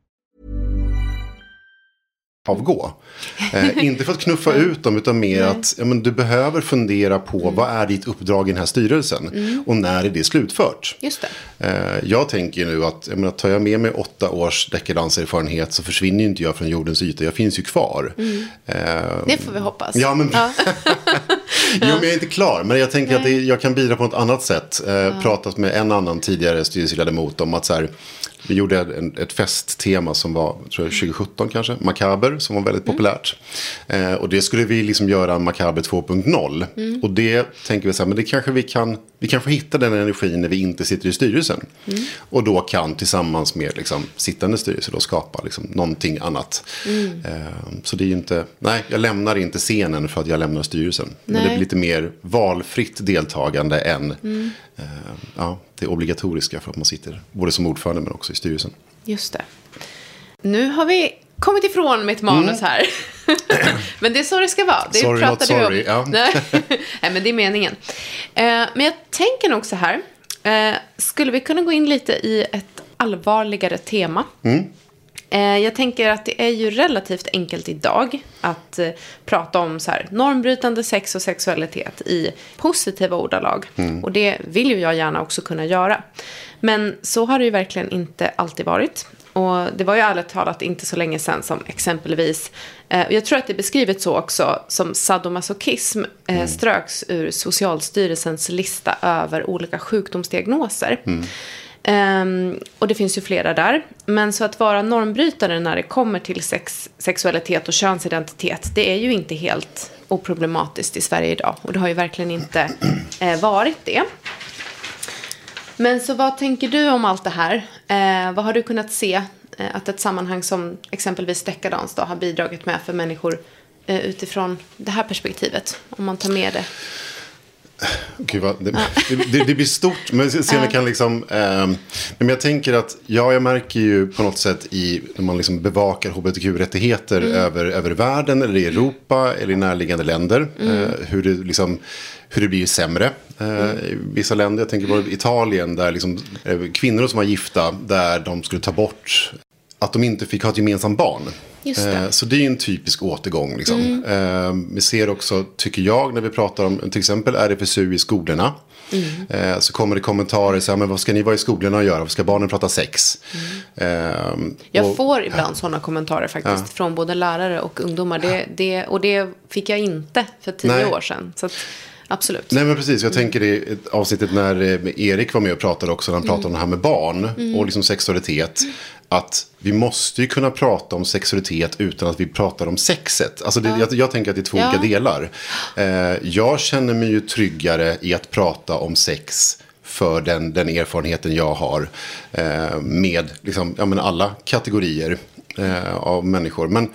B: Avgå. Eh, inte för att knuffa ut dem utan mer att ja, men du behöver fundera på
A: Mm.
B: vad är ditt uppdrag i den här styrelsen och när är det slutfört.
A: Just det.
B: Eh, jag tänker nu att jag menar, tar jag med mig åtta års deckardanserfarenhet så försvinner ju inte jag från jordens yta. Jag finns ju kvar. Eh,
A: Det får vi hoppas.
B: Ja, men... jo, men jag är inte klar. Men jag tänker att det, jag kan bidra på ett annat sätt. Eh, Pratat med en annan tidigare styrelseledamot om att så här, vi gjorde en, ett festtema som var, tror jag, 2017 kanske, Makaber, som var väldigt populärt. Eh, och det skulle vi liksom göra Makaber 2.0. Och det tänker vi så här, men det kanske vi kan, vi kanske hittar den energin när vi inte sitter i styrelsen. Och då kan tillsammans med liksom, sittande styrelse då skapa liksom, någonting annat. Eh, så det är ju inte, nej, jag lämnar inte scenen för att jag lämnar styrelsen. Men det
A: Nej.
B: blir lite mer valfritt deltagande än eh, ja, det obligatoriska för att man sitter både som ordförande men också i styrelsen.
A: Just det. Nu har vi kommit ifrån mitt manus här. men det är så det ska vara. Det
B: Mm. Sorry, not
A: pratade vi om.
B: sorry, ja.
A: Nej. Men det är meningen. Eh, men jag tänker nog så här. Eh, skulle vi kunna gå in lite i ett allvarligare tema?
B: Mm.
A: Eh, jag tänker att det är ju relativt enkelt idag att prata om så här, normbrytande sex och sexualitet i positiva ordalag. Och det vill ju jag gärna också kunna göra. Men så har det ju verkligen inte alltid varit. Och det var ju ärligt talat inte så länge sedan som exempelvis, eh, jag tror att det är beskrivet så också, som sadomasochism eh, ströks ur Socialstyrelsens lista över olika sjukdomsdiagnoser. Ehm, och det finns ju flera där. Men så att vara normbrytare när det kommer till sex, sexualitet och könsidentitet, det är ju inte helt oproblematiskt i Sverige idag. Och det har ju verkligen inte eh, varit det. Men så vad tänker du om allt det här? Eh, vad har du kunnat se eh, att ett sammanhang som exempelvis Decadans då har bidragit med för människor eh, utifrån det här perspektivet? Om man tar med det.
B: Gud vad, det, det, det blir stort, men se om vi kan liksom... ehm, men jag tänker att, ja, jag märker ju på något sätt i, när man liksom bevakar hbtq-rättigheter över, över världen, eller i Europa, eller i närliggande länder, eh, hur, det liksom, hur det blir sämre eh, i vissa länder. Jag tänker på Italien, där liksom, eh, kvinnor som var gifta, där de skulle ta bort att de inte fick ha ett gemensamt barn.
A: Just det.
B: Eh, Så det är en typisk återgång. Liksom. Eh, vi ser också, tycker jag, när vi pratar om till exempel RFSU i skolorna. Eh, så kommer det kommentarer, så här, men vad ska ni vara i skolorna och göra? Vad ska barnen prata sex? Eh,
A: Jag
B: och-
A: får ibland sådana kommentarer faktiskt från både lärare och ungdomar. Det, det, och det fick jag inte för tio
B: Nej.
A: år sedan. Så att, absolut.
B: Nej men precis, jag tänker i avsnittet när eh, Erik var med och pratade också, när han pratade om det här med barn och liksom sexualitet. Att vi måste ju kunna prata om sexualitet utan att vi pratar om sexet. Alltså det, jag, jag tänker att det är två
A: Ja.
B: olika delar. Eh, jag känner mig ju tryggare i att prata om sex för den, den erfarenheten jag har eh, med liksom, ja, men alla kategorier eh, av människor. Men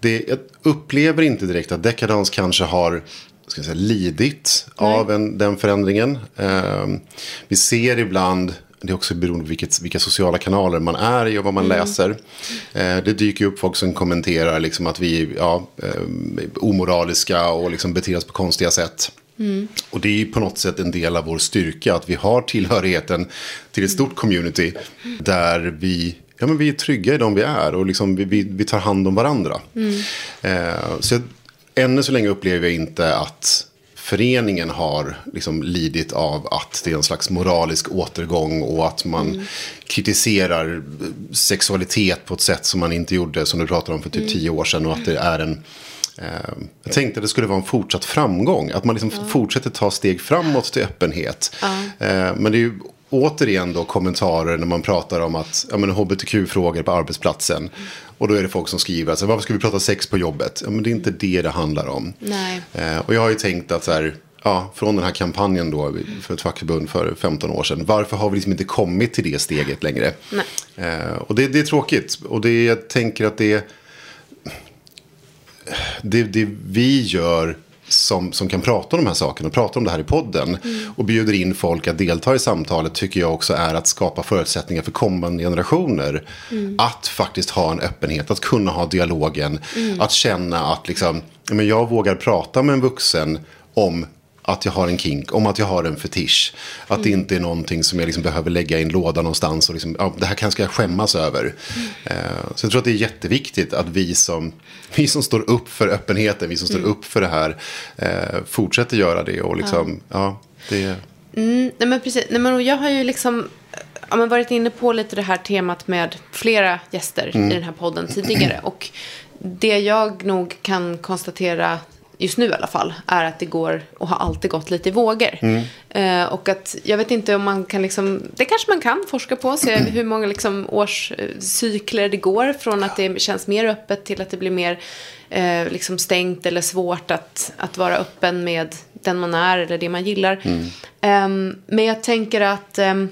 B: det, jag upplever inte direkt att dekadans kanske har ska säga, lidit av en, den förändringen. Eh, vi ser ibland, det är också beroende på vilket, vilka sociala kanaler man är i och vad man läser. Eh, det dyker upp folk som kommenterar liksom, att vi är ja, eh, omoraliska och liksom beter oss på konstiga sätt. Och det är på något sätt en del av vår styrka att vi har tillhörigheten till ett stort community där vi, ja, men vi är trygga i de vi är och liksom vi, vi, vi tar hand om varandra. Eh, så jag, ännu så länge upplever jag inte att föreningen har liksom lidit av att det är en slags moralisk återgång och att man kritiserar sexualitet på ett sätt som man inte gjorde som du pratade om för typ tio år sedan och att det är en Eh, Jag tänkte att det skulle vara en fortsatt framgång. Att man liksom fortsätter ta steg framåt till öppenhet. Eh, Men det är ju återigen då kommentarer när man pratar om att ja, men hbtq-frågor på arbetsplatsen. Och då är det folk som skriver alltså, varför ska vi prata sex på jobbet? Ja, men det är inte det det handlar om. Eh, Och jag har ju tänkt att så här, ja, från den här kampanjen då för ett fackförbund för 15 år sedan. Varför har vi liksom inte kommit till det steget längre? Eh, Och det, det är tråkigt. Och det, jag tänker att det det, det vi gör som, som kan prata om de här sakerna och prata om det här i podden och bjuder in folk att delta i samtalet tycker jag också är att skapa förutsättningar för kommande generationer att faktiskt ha en öppenhet, att kunna ha dialogen, att känna att liksom, men jag vågar prata med en vuxen om att jag har en kink, om att jag har en fetisch. Att det inte är någonting som jag liksom behöver lägga i en låda någonstans och liksom, ja, det här kanske jag skämmas över. Eh, så jag tror att det är jätteviktigt att vi som, vi som står upp för öppenheten, vi som står upp för det här, eh, fortsätter göra det och liksom, ja, det...
A: Mm, nej men precis. Nej, men jag har ju liksom ja, men varit inne på lite det här temat med flera gäster i den här podden tidigare. Och det jag nog kan konstatera just nu i alla fall, är att det går och har alltid gått lite i vågor. Eh, och att jag vet inte om man kan liksom, det kanske man kan forska på, se hur många liksom årscykler det går från att det känns mer öppet till att det blir mer eh, liksom stängt eller svårt att, att vara öppen med den man är eller det man gillar. Ehm, men jag tänker att ehm,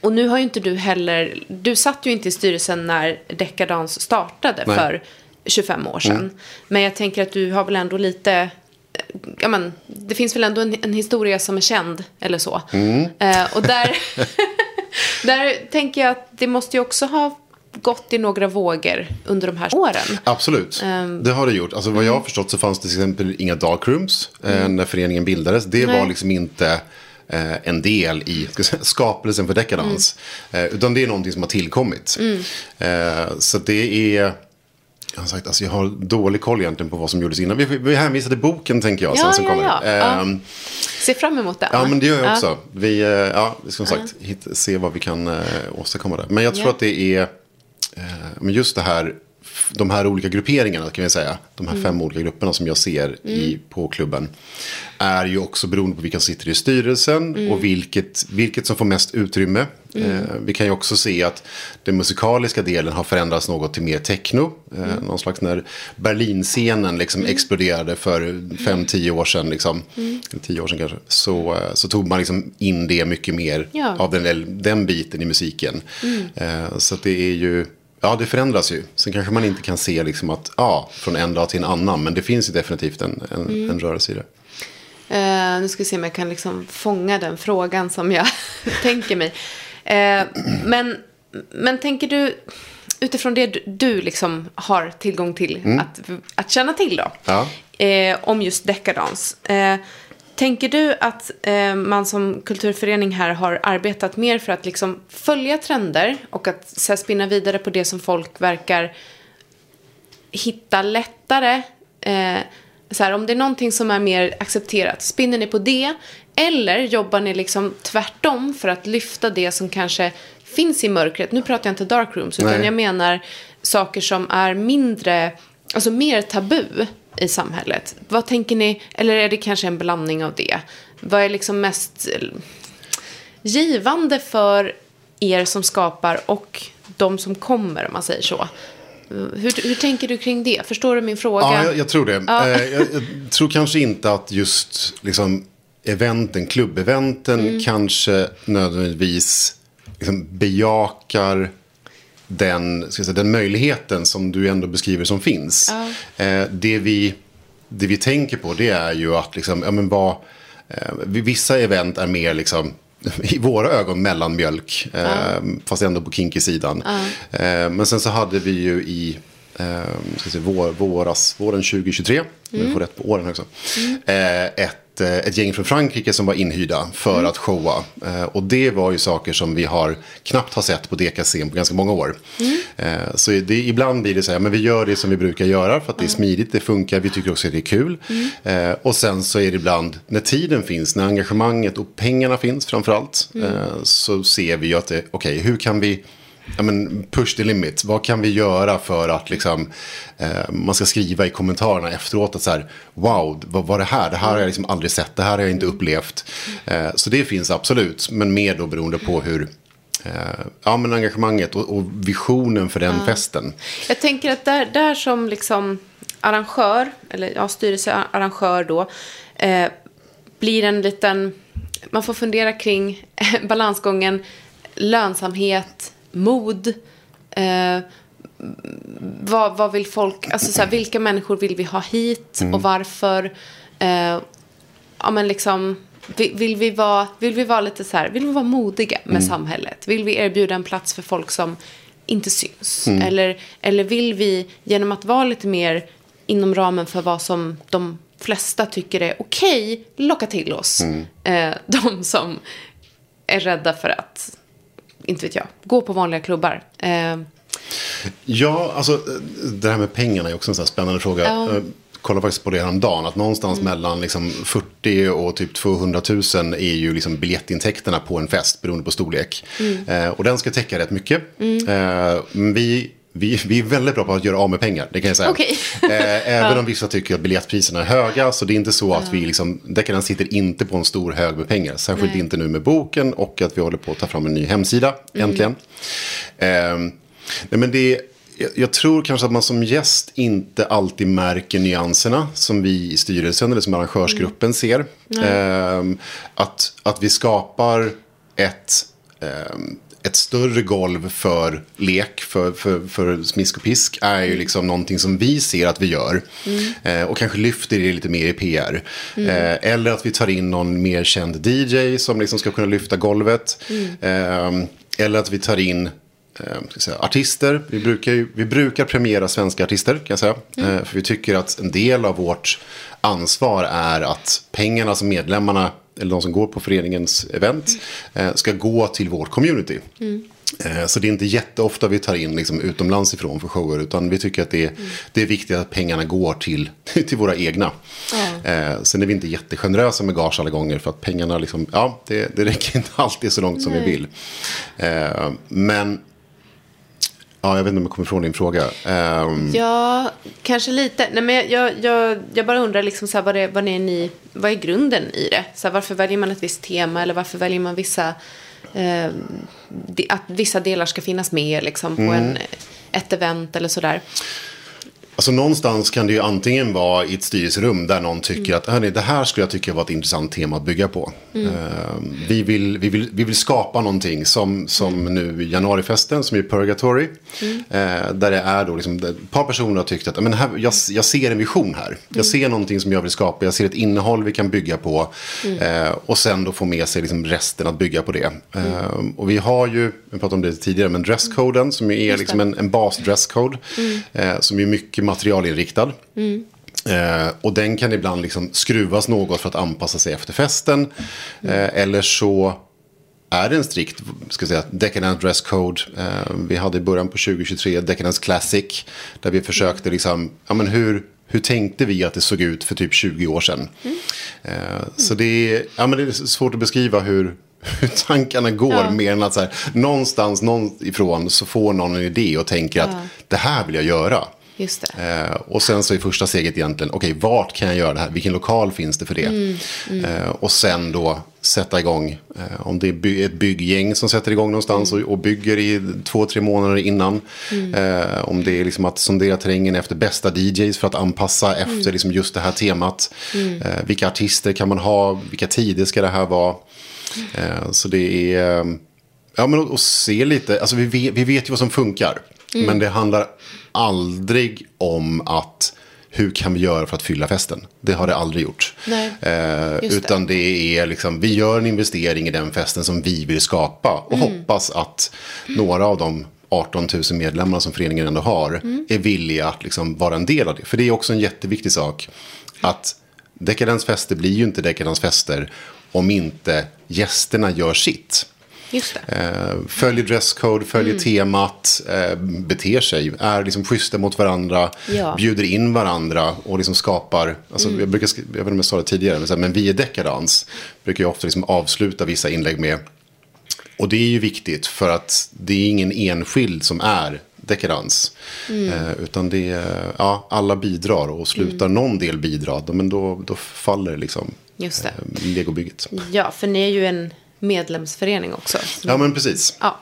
A: och nu har ju inte du heller, du satt ju inte i styrelsen när Decadans startade
B: Nej.
A: för 25 år sedan. Men jag tänker att du har väl ändå lite, ja men, det finns väl ändå en, en historia som är känd, eller så. Eh, och där, där tänker jag att det måste ju också ha gått i några vågor under de här åren.
B: Absolut,
A: Ehm.
B: det har det gjort. Alltså, vad jag har förstått så fanns det till exempel inga darkrooms eh, när föreningen bildades. Det
A: Mm. Nej.
B: var liksom inte eh, en del i säga, skapelsen för dekadans.
A: Mm.
B: Eh, utan det är någonting som har tillkommit. Eh, så det är... Jag har, sagt, alltså jag har dålig koll egentligen på vad som gjordes innan. Vi, vi hänvisade boken tänker jag.
A: Ja,
B: sen som
A: ja,
B: kommer.
A: ja. Ja.
B: Ehm,
A: Se fram emot det.
B: Ja, men det gör jag
A: Ja.
B: också. Vi, eh, ja, vi som sagt hit, se vad vi kan eh, åstadkomma där. Men jag tror
A: Ja.
B: att det är men just det här, de här olika grupperingarna kan vi säga. De här
A: Mm.
B: fem olika grupperna som jag ser i, på klubben. Är ju också beroende på vilka som sitter i styrelsen
A: Mm.
B: och vilket, vilket som får mest utrymme. Eh, vi kan ju också se att den musikaliska delen har förändrats något till mer techno. Eh,
A: Mm.
B: Någon slags när Berlinscenen liksom exploderade för fem, tio år sedan. Liksom,
A: Mm.
B: tio år sedan kanske. Så, eh, så tog man liksom in det mycket mer
A: Ja.
B: av den, den biten i musiken.
A: Mm.
B: Eh, så det är ju, ja det förändras ju. Sen kanske man inte kan se liksom att, ja, från en dag till en annan. Men det finns ju definitivt en, en,
A: Mm.
B: en rörelse i det.
A: Eh, nu ska vi se om jag kan liksom fånga den frågan som jag tänker mig. Eh, men, men tänker du, utifrån det du, du liksom har tillgång till att, att känna till då,
B: Ja.
A: eh, om just dekadans. Tänker du att eh, man som kulturförening här har arbetat mer för att liksom följa trender och att så här, spinna vidare på det som folk verkar hitta lättare. Eh, så här, om det är någonting som är mer accepterat, spinner ni på det? Eller jobbar ni liksom tvärtom för att lyfta det som kanske finns i mörkret? Nu pratar jag inte dark rooms, utan
B: Nej.
A: jag menar saker som är mindre, alltså mer tabu i samhället. Vad tänker ni, eller är det kanske en blandning av det? Vad är liksom mest eh, givande för er som skapar och de som kommer, om man säger så? Hur, hur tänker du kring det? Förstår du min fråga?
B: Ja, jag, jag tror det.
A: Ja.
B: Eh, jag, jag tror kanske inte att just liksom, eventen, klubbeventen
A: Mm. kanske
B: kanske nödvändigtvis liksom, bejakar den, ska säga, den möjligheten som du ändå beskriver som finns. Eh, det, vi, det vi tänker på det är ju att liksom, ja, men vad, eh, vissa event är mer liksom, i våra ögon mellanmjölk. Eh, fast ändå på kinky-sidan. Eh, men sen så hade vi ju i eh, ska se, vår, våras, våren 2023, om jag får rätt på åren också. Eh, ett, eh, ett gäng från Frankrike som var inhyrda för att showa. Eh, och det var ju saker som vi har knappt har sett på DK-scen på ganska många år. Eh, så det, ibland blir det så här, men vi gör det som vi brukar göra för att det är smidigt, det funkar, vi tycker också att det är kul. Eh, och sen så är det ibland, när tiden finns, när engagemanget och pengarna finns framförallt, eh, så ser vi ju att det, okej, hur kan vi ja, men push the limit. Vad kan vi göra för att liksom, eh, man ska skriva i kommentarerna efteråt att så här, wow, vad var det här? Det här har jag liksom aldrig sett, det här har jag inte upplevt. Eh, så det finns absolut, men mer då beroende på hur eh, ja, men engagemanget och, och visionen för den festen.
A: Jag tänker att där, där som liksom arrangör, eller ja, styrelsearrangör då, eh, blir en liten... Man får fundera kring balansgången lönsamhet, mod. Eh, vad, vad vill folk, alltså så här, vilka människor vill vi ha hit och varför? Eh, ja, men liksom, vill, vill, vi vara, vill vi vara lite så här, vill vi vara modiga med samhället? Vill vi erbjuda en plats för folk som inte syns? Eller, eller vill vi, genom att vara lite mer inom ramen för vad som de flesta tycker är okej, locka till oss eh, de som är rädda för att, inte vet jag, gå på vanliga klubbar. Eh,
B: Ja, alltså det här med pengarna är också en sån spännande fråga. Jag kollade faktiskt på det häromdagen. Att någonstans mellan liksom 40 och typ 200 000 är ju liksom biljettintäkterna på en fest beroende på storlek. Eh, och den ska täcka rätt mycket. Eh, men vi, vi, vi är väldigt bra på att göra av med pengar, det kan jag säga.
A: Okej.
B: Eh, även om vissa tycker att biljettpriserna är höga. Så det är inte så att vi liksom, Decadence sitter inte på en stor hög med pengar. Särskilt inte nu med boken och att vi håller på att ta fram en ny hemsida, äntligen. Ehm, nej men det, jag, tror kanske att man som gäst inte alltid märker nyanserna som vi i styrelsen eller som arrangörsgruppen ser. Ehm, att, att vi skapar ett, ehm, ett större golv för lek, för, för, för smisk och pisk, är ju liksom någonting som vi ser att vi gör. Eh, och kanske lyfter det lite mer i PR. Eh, eller att vi tar in någon mer känd DJ som liksom ska kunna lyfta golvet. Ehm, eller att vi tar in eh, säga, artister. Vi brukar, ju, vi brukar premiera svenska artister kan jag säga. Eh, för vi tycker att en del av vårt ansvar är att pengarna som medlemmarna eller de som går på föreningens event eh, ska gå till vårt community. Eh, Så det är inte jätteofta vi tar in liksom utomlands ifrån för shower. Utan vi tycker att det är, det är viktigt att pengarna går till, till våra egna. Eh, sen är vi inte jättegenerösa med gage alla gånger. För att pengarna liksom, ja, det, det räcker inte alltid så långt som vi vill. Men, ja, jag vet inte om jag kommer ifrån din fråga. Ehm,
A: Ja, kanske lite. Nej, men jag, jag, jag, bara undrar liksom så här, vad, det, vad, är ni, vad är grunden i det? Så här, varför väljer man ett visst tema eller varför väljer man vissa... Eh, att vissa delar ska finnas med liksom, på en, ett event eller sådär.
B: Alltså någonstans kan det ju antingen vara i ett styrelserum där någon tycker att "Hörni, det här skulle jag tycka var ett intressant tema att bygga på. Eh, vi, vill, vi, vill, vi vill skapa någonting som, som nu i januarifesten som är Purgatory. Eh, där det är då liksom, ett par personer har tyckt att "Men här, jag, jag ser en vision här. Jag ser någonting som jag vill skapa. Jag ser ett innehåll vi kan bygga på. Eh, och sen då få med sig liksom resten att bygga på det. Eh, och vi har ju, vi pratade om det tidigare, men dresscoden som är liksom en, en bas-dresscode. Eh, som är mycket materialinriktad. Eh, och den kan ibland liksom skruvas något för att anpassa sig efter festen. Eh, eller så är det en strikt ska säga, Decadence Dresscode. Eh, vi hade i början på 2023 Decadence Classic. Där vi försökte liksom, ja men hur, hur tänkte vi att det såg ut för typ 20 år sedan? Eh, så det är, ja, men det är svårt att beskriva hur, hur tankarna går.
A: Ja.
B: Mer än att så här, någonstans någon ifrån så får någon en idé och tänker att det här vill jag göra.
A: Just det.
B: Eh, och sen så är första steget egentligen, okej, vart kan jag göra det här? Vilken lokal finns det för det? Eh, och sen då sätta igång, eh, om det är by- ett bygggäng som sätter igång någonstans och, och bygger i två, tre månader innan. Eh, om det är liksom att sondera terrängen efter bästa DJs för att anpassa efter liksom just det här temat. Eh, vilka artister kan man ha? Vilka tider ska det här vara? Eh, så det är... Ja, men och, och se lite, alltså vi vet, vi vet ju vad som funkar. Men det handlar aldrig om att hur kan vi göra för att fylla festen? Det har det aldrig gjort.
A: Nej,
B: Eh,
A: just det.
B: utan det är liksom, vi gör en investering i den festen som vi vill skapa. Och
A: Mm.
B: hoppas att några av de 18 000 medlemmar som föreningen ändå har
A: Mm.
B: är villiga att liksom vara en del av det. För det är också en jätteviktig sak. Att Dekadens fester blir ju inte Dekadens fester om inte gästerna gör sitt.
A: Just det.
B: Eh, följer dresscode, följer
A: Mm.
B: temat, eh, beter sig, är liksom schyssta mot varandra,
A: Ja. Mm.
B: bjuder in varandra och liksom skapar, alltså, jag, brukar, jag vet inte om jag sa det tidigare, men, så här, men vi är dekadans, brukar jag ofta liksom avsluta vissa inlägg med. Och det är ju viktigt för att det är ingen enskild som är dekadans.
A: Mm.
B: Eh, utan det är, ja, alla bidrar och slutar
A: Mm.
B: någon del bidra, men då, då faller liksom
A: Just det.
B: eh, legobygget.
A: Ja, för ni är ju en medlemsförening också.
B: Ja men precis.
A: Ja.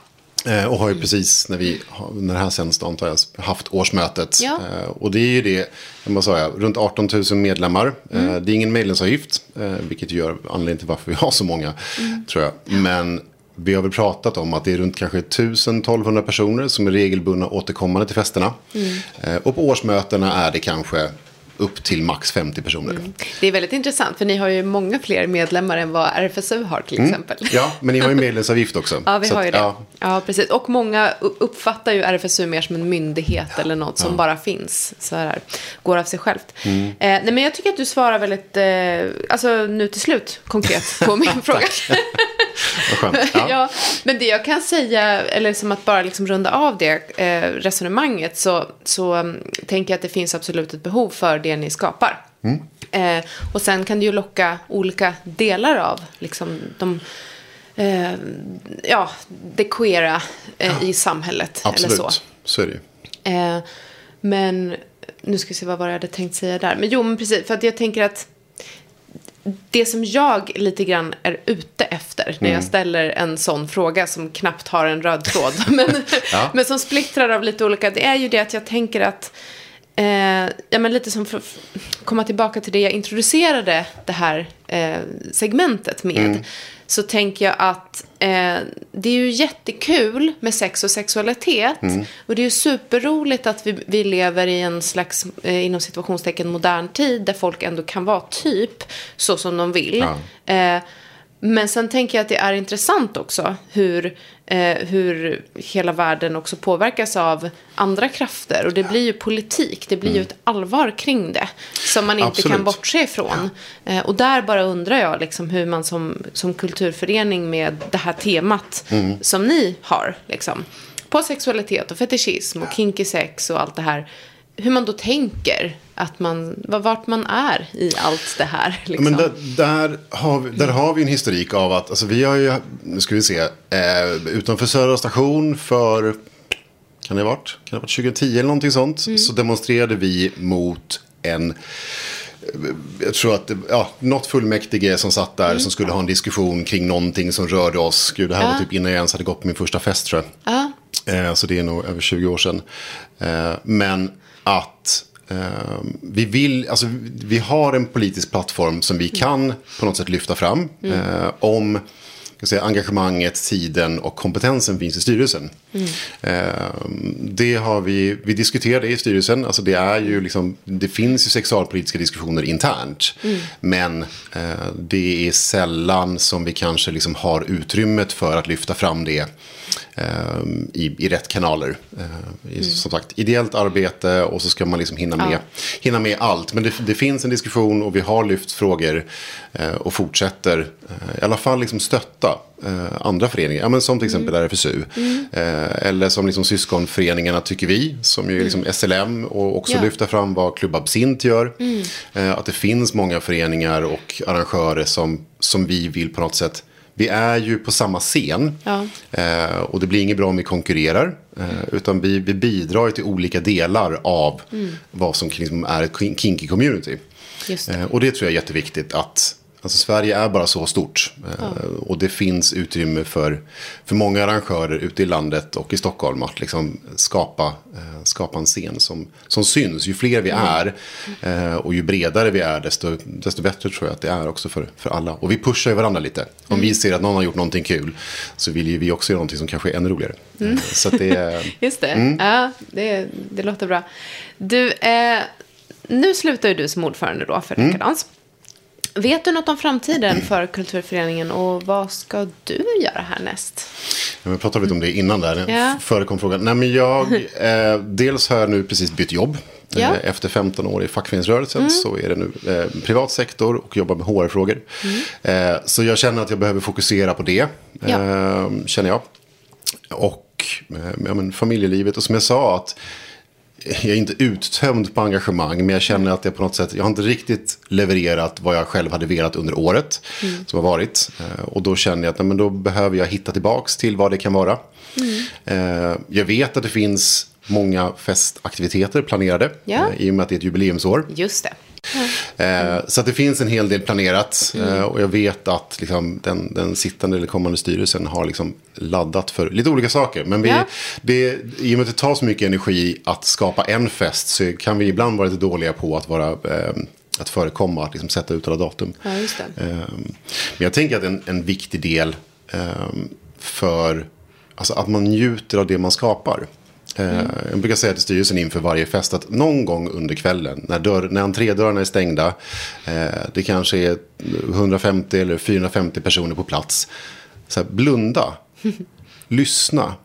B: Eh, och har ju precis när vi, när det här sänds antar jag, haft årsmötet.
A: Ja.
B: Eh, och det är ju det, vad sa jag, runt 18 000 medlemmar.
A: Mm.
B: Eh, det är ingen medlemsavgift, vilket gör anledningen till varför vi har så många,
A: Mm.
B: tror jag. Men vi har väl pratat om att det är runt kanske 1000-1200 personer som är regelbundna återkommande till festerna.
A: Mm.
B: Och på årsmötena är det kanske upp till max 50 personer.
A: Mm. Det är väldigt intressant, för ni har ju många fler medlemmar än vad RFSU har till exempel.
B: Ja, men ni har ju medlemsavgift också.
A: Ja, vi har
B: att,
A: ju det.
B: ja.
A: Ja. precis. Och många uppfattar ju RFSU mer som en myndighet eller något som bara finns. Så här, går av sig självt.
B: Mm.
A: Eh, nej, men jag tycker att du svarar väldigt, eh, alltså nu till slut, konkret på min fråga.
B: Vad skönt. Ja.
A: ja, men det jag kan säga, eller som att bara liksom runda av det eh, resonemanget, så, så mm, tänker jag att det finns absolut ett behov för det ni skapar.
B: Mm.
A: Eh, och sen kan det ju locka olika delar av liksom, de, eh, ja, det queera eh, i samhället. Eller
B: Absolut,
A: så.
B: så. är det ju.
A: Eh, men nu ska vi se vad var jag hade tänkt säga där. Men jo, men precis. För att jag tänker att det som jag lite grann är ute efter när jag ställer en sån fråga som knappt har en röd tråd, men,
B: Ja.
A: men som splittrar av lite olika, det är ju det att jag tänker att Eh, ja, men lite som för att komma tillbaka till det jag introducerade det här eh, segmentet med. Så tänker jag att eh, det är ju jättekul med sex och sexualitet. Och det är ju superroligt att vi, vi lever i en slags, eh, inom situationstecken, modern tid. Där folk ändå kan vara typ så som de vill. Eh, men sen tänker jag att det är intressant också hur, eh, hur hela världen också påverkas av andra krafter. Och det blir ju politik, det blir ju ett allvar kring det. Som man inte kan
B: Absolut.
A: bortse ifrån. Eh, och där bara undrar jag liksom hur man som, som kulturförening med det här temat som ni har. Liksom, på sexualitet och fetischism och kinky sex och allt det här. Hur man då tänker att man, vart man är i allt det här. Liksom.
B: Men där, där, har vi, där har vi en historik av att, alltså vi har ju, nu ska vi se, eh, utanför Södra station för, kan det ha varit, kan det ha varit 2010 eller någonting sånt, så demonstrerade vi mot en, eh, jag tror att det, ja, något fullmäktige som satt där som skulle ha en diskussion kring någonting som rörde oss. Gud, det här var typ innan jag ens hade gått på min första fest tror jag.
A: Ja.
B: Eh, Så det är nog över 20 år sedan. Eh, Men att eh, vi vill, alltså vi- har en politisk plattform som vi kan på något sätt lyfta fram. eh, Om säga, engagemanget, tiden och kompetensen finns i styrelsen. Eh, Det har vi, vi diskuterade i styrelsen, alltså det är ju liksom, det finns ju sexualpolitiska diskussioner internt. Men eh, det är sällan som vi kanske liksom har utrymmet för att lyfta fram det eh, i, i rätt kanaler. I, Som sagt, ideellt arbete och så ska man liksom hinna med, hinna med allt. Men det, det finns en diskussion och vi har lyft frågor och fortsätter i alla fall liksom stötta eh, andra föreningar. Ja, men som till exempel RFSU. Eh, eller som liksom syskonföreningarna tycker vi, som ju är liksom SLM och också
A: Ja.
B: lyfta fram vad Klubb Absint gör. Eh, att det finns många föreningar och arrangörer som, som vi vill på något sätt vi är ju på samma scen.
A: Ja.
B: Eh, och det blir inget bra om vi konkurrerar. Eh, utan vi, vi bidrar till olika delar av vad som liksom är ett kin- kinky community.
A: Det.
B: Eh, och det tror jag är jätteviktigt att Alltså Sverige är bara så stort. Eh, Och det finns utrymme för, för många arrangörer ute i landet och i Stockholm att liksom skapa, eh, skapa en scen som, som syns. Ju fler vi är eh, och ju bredare vi är desto, desto bättre tror jag att det är också för, för alla. Och vi pushar ju varandra lite. Om vi ser att någon har gjort någonting kul så vill ju vi också göra någonting som kanske är ännu roligare. Eh, Så det.
A: Just det. Ja, det, det låter bra. Du, eh, nu slutar ju du som ordförande då för
B: Mm.
A: Vet du något om framtiden för kulturföreningen och vad ska du göra härnäst?
B: Ja, Vi pratade lite om det innan där.
A: Ja.
B: Förekom frågan. Nej, men jag, eh, dels har jag nu precis bytt jobb.
A: Ja. Mm.
B: Eh, Efter 15 år i fackföreningsrörelsen så är det nu eh, privat sektor och jobbar med HR-frågor. Eh, så jag känner att jag behöver fokusera på det.
A: Ja.
B: Eh, känner jag. Och eh, ja, men, familjelivet. Och som jag sa att jag är inte uttömd på engagemang. Men jag känner att jag på något sätt, jag har inte riktigt levererat vad jag själv hade velat under året. Som har varit. Eh, Och då känner jag att nej, men då behöver jag hitta tillbaks till vad det kan vara. Eh, Jag vet att det finns många festaktiviteter planerade.
A: Ja.
B: eh, I och med att det är ett jubileumsår.
A: Just det.
B: Eh, Så att det finns en hel del planerat.
A: Mm.
B: Eh, Och jag vet att liksom, den, den sittande eller kommande styrelsen har liksom laddat för lite olika saker. Men vi,
A: Ja.
B: det, i och med att det tar så mycket energi att skapa en fest så kan vi ibland vara lite dåliga på att vara eh, att förekomma, att liksom sätta ut alla datum.
A: Ja.
B: Eh, Men jag tänker att en, en viktig del eh, för alltså att man njuter av det man skapar. Eh, Jag brukar säga till styrelsen inför varje fest att någon gång under kvällen när, dörr, när entrédörrarna är stängda, eh, det kanske är 150 eller 450 personer på plats, så här, blunda, lyssna.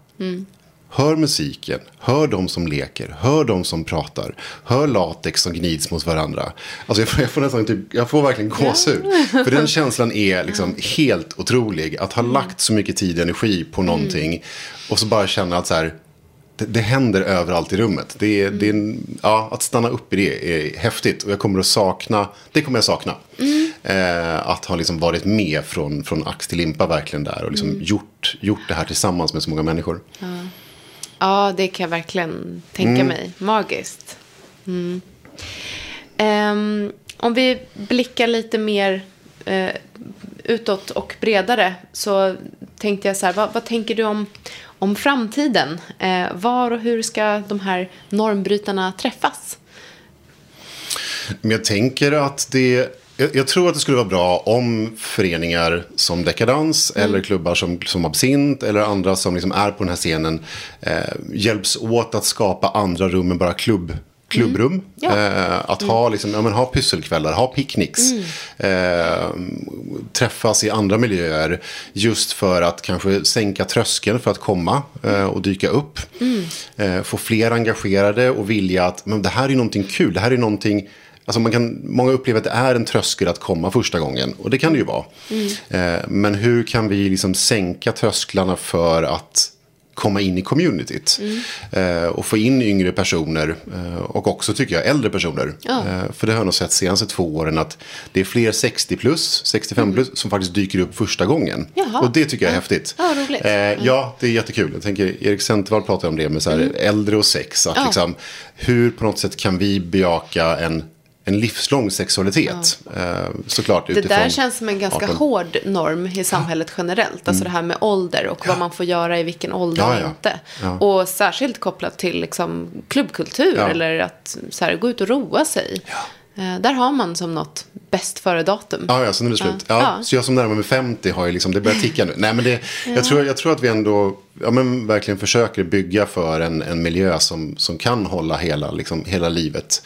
B: Hör musiken, hör de som leker, hör de som pratar, hör latex som gnids mot varandra. Alltså jag får, jag får nästan typ, jag får verkligen gåshud. För den känslan är liksom helt otrolig. Att ha lagt så mycket tid och energi på någonting och så bara känna att så här, det, det händer överallt i rummet. Det är, det en, ja, att stanna upp i det är häftigt. Och jag kommer att sakna, det kommer jag sakna. Eh, att ha liksom varit med från, från ax till limpa verkligen där. Och liksom gjort, gjort det här tillsammans med så många människor.
A: Ja, det kan jag verkligen tänka mig. Magiskt. Mm. Ehm, om vi blickar lite mer eh, utåt och bredare så tänkte jag så här, vad, vad tänker du om, om framtiden? Eh, var och hur ska de här normbrytarna träffas?
B: Men jag tänker att det... Jag, tror att det skulle vara bra om föreningar som Dekadans eller klubbar som, som Absint eller andra som liksom är på den här scenen eh, hjälps åt att skapa andra rum än bara klubb, klubbrum.
A: Ja.
B: Eh, att ha, liksom, ja, men, ha pysselkvällar, ha picknicks. Eh, träffas i andra miljöer just för att kanske sänka tröskeln för att komma eh, och dyka upp. Eh, få fler engagerade och vilja att men det här är någonting kul, det här är någonting Alltså man kan, många upplever att det är en tröskel att komma första gången. Och det kan det ju vara. Eh, men hur kan vi liksom sänka trösklarna för att komma in i communityt. Eh, och få in yngre personer eh, och också tycker jag äldre personer.
A: Ja.
B: Eh, för det har jag nog sett senaste två åren att det är fler 60 plus, 65 plus som faktiskt dyker upp första gången.
A: Jaha.
B: Och det tycker jag är häftigt.
A: Ja, roligt.
B: Eh, ja, det är jättekul. Jag tänker, Erik Centervall pratar om det med så här, äldre och sex. Att
A: Ja.
B: liksom, hur på något sätt kan vi bejaka en, en livslång sexualitet? Eh, såklart
A: Det
B: utifrån
A: där känns som en ganska
B: 18.
A: hård norm i samhället generellt. Alltså det här med ålder och vad man får göra i vilken ålder
B: Ja,
A: och
B: ja.
A: inte.
B: Ja.
A: Och särskilt kopplat till liksom klubbkultur
B: Ja.
A: eller att så här, gå ut och roa sig. Eh, där har man som något bäst före-datum.
B: Ja, ja, sen är det slut. Ja.
A: Ja.
B: Så jag som närmar mig 50 har ju liksom, det börjar ticka nu. Nej, men det, jag, tror, jag tror att vi ändå ja, men verkligen försöker bygga för en, en miljö som, som kan hålla hela, liksom, hela livet.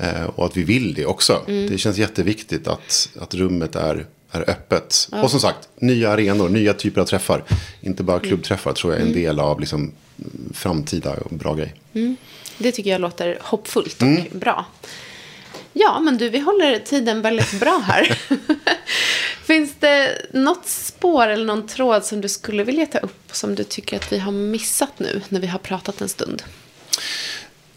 B: Eh, och att vi vill det också. Det känns jätteviktigt att, att rummet är, är öppet. Och som sagt, nya arenor, nya typer av träffar. Inte bara klubbträffar tror jag är en del av liksom, framtida och bra grej.
A: Det tycker jag låter hoppfullt och
B: Mm.
A: bra. Ja, men du, vi håller tiden väldigt bra här. Finns det något spår eller någon tråd som du skulle vilja ta upp som du tycker att vi har missat nu när vi har pratat en stund?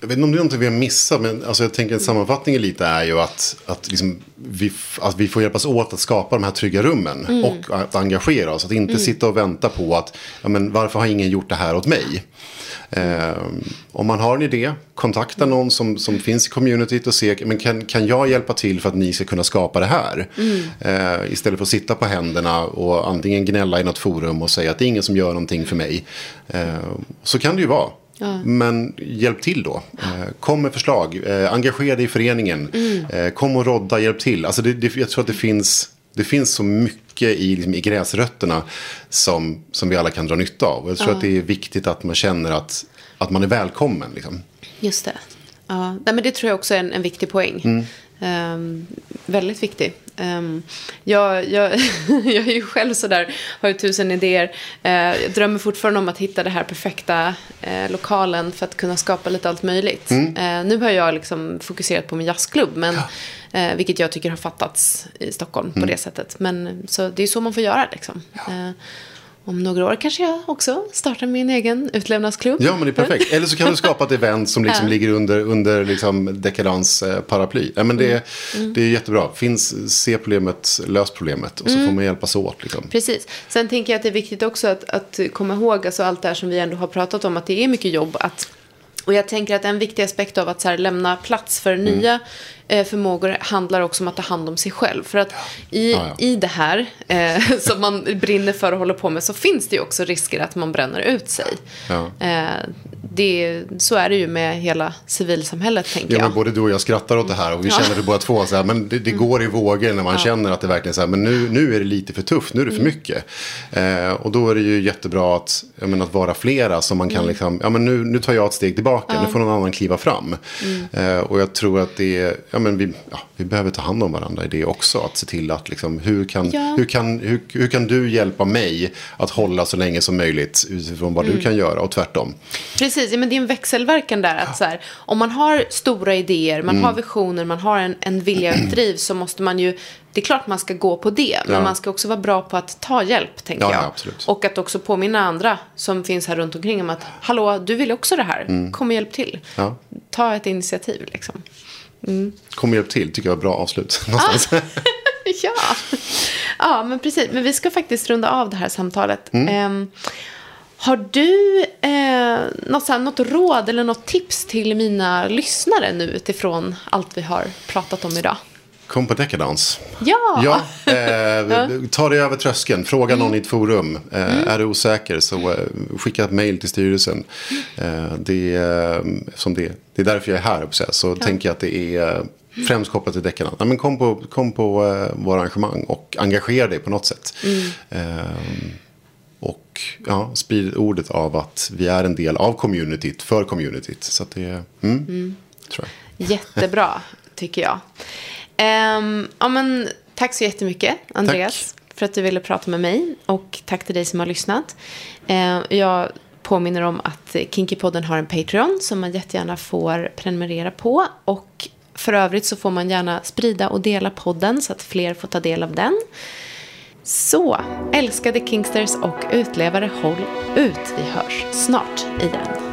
B: Jag vet inte om det är någonting vi har missat, men alltså jag tänker en sammanfattning lite är ju att, att, liksom vi, att vi får hjälpas åt att skapa de här trygga rummen och att engagera oss. Att inte sitta och vänta på att, ja, men varför har ingen gjort det här åt mig? Eh, om man har en idé, kontakta någon som, som finns i communityt och se, men kan, kan jag hjälpa till för att ni ska kunna skapa det här? Eh, istället för att sitta på händerna och antingen gnälla i något forum och säga att det är ingen som gör någonting för mig. Eh, så kan det ju vara. Men hjälp till då. Eh, kom med förslag. Eh, engagera dig i föreningen. Eh, kom och rodda, hjälp till. Alltså det, det, jag tror att det finns, det finns så mycket i, liksom, i gräsrötterna som, som vi alla kan dra nytta av. Och jag tror att det är viktigt att man känner att, att man är välkommen. Liksom.
A: Just det. Ja, nej, men det tror jag också är en, en viktig poäng.
B: Mm.
A: Ehm, väldigt viktig. Ehm, jag, jag, jag är ju själv sådär, har ju tusen idéer. Eh, jag drömmer fortfarande om att hitta det här perfekta eh, lokalen för att kunna skapa lite allt möjligt.
B: Mm.
A: Eh, nu har jag liksom fokuserat på min jazzklubb, men, eh, vilket jag tycker har fattats i Stockholm
B: Mm.
A: på det sättet. Men så det är så man får göra liksom. Eh, om några år kanske jag också startar min egen utlämnadsklubb.
B: Ja, men det är perfekt. Eller så kan du skapa ett event som liksom ligger under, under liksom dekadans eh, paraply. Ja, men det,
A: Mm.
B: det är jättebra. Finns, se problemet, lös problemet och så
A: Mm.
B: får man hjälpas åt. Liksom.
A: Precis. Sen tänker jag att det är viktigt också att, att komma ihåg alltså allt det här som vi ändå har pratat om, att det är mycket jobb. Att, och jag tänker att en viktig aspekt av att så här, lämna plats för
B: Mm.
A: nya eh, förmågor handlar också om att ta hand om sig själv. För att i,
B: Ja, ja.
A: i det här eh, som man brinner för och håller på med så finns det ju också risker att man bränner ut sig.
B: Ja.
A: Eh, det, så är det ju med hela civilsamhället, tänker
B: Ja,
A: jag.
B: men både du och jag skrattar åt det här och vi känner det båda två. Så här, men det, det går i vågor när man känner att det verkligen så här, men nu, nu är det lite för tufft, nu är det för mycket. Eh, och då är det ju jättebra att, menar, att vara flera som man kan liksom, ja men nu, nu tar jag ett steg tillbaka, nu får någon annan kliva fram. Eh, och jag tror att det ja men vi, ja, vi behöver ta hand om varandra i det också. Att se till att liksom, hur kan,
A: Ja.
B: hur kan, hur, hur kan du hjälpa mig att hålla så länge som möjligt utifrån vad du kan göra och tvärtom.
A: Precis, ja, men det är en växelverkan där. Att så här, om man har stora idéer, man
B: Mm.
A: har visioner, man har en, en vilja och ett driv så måste man ju, det är klart man ska gå på det, men
B: Ja.
A: man ska också vara bra på att ta hjälp, tänker
B: Ja,
A: jag.
B: ja, absolut.
A: Och att också påminna andra som finns här runt omkring om att, hallå, du vill också det här, kom och hjälp till.
B: Mm. Ja.
A: Ta ett initiativ, liksom.
B: Kom och hjälp till, tycker jag är bra avslut. Någonstans.
A: ja. ja, men precis. Men vi ska faktiskt runda av det här samtalet. Ehm, har du eh, något, här, något råd eller något tips till mina lyssnare nu utifrån allt vi har pratat om idag?
B: Kom på Decadance.
A: Ja!
B: Ja, eh, ta dig över tröskeln. Fråga någon i ett forum. Eh, Är du osäker så eh, skicka ett mejl till styrelsen. Eh, det, är, eh, som det, det är därför jag är här. Så, så tänker jag att det är eh, främst kopplat till deckarna. Men kom på, kom på eh, våra arrangemang och engagera dig på något sätt. Eh, och ja, sprid ordet av att vi är en del av communityt, för communityt. Så att det är, mm, tror jag.
A: Jättebra, tycker jag. Ehm, ja, men, tack så jättemycket, Andreas, för att du ville prata med mig. Och tack till dig som har lyssnat. Ehm, jag påminner om att Kinkypodden har en Patreon som man jättegärna får prenumerera på. Och för övrigt så får man gärna sprida och dela podden så att fler får ta del av den. Så, älskade Kingsters och utlevare, håll ut. Vi hörs snart igen.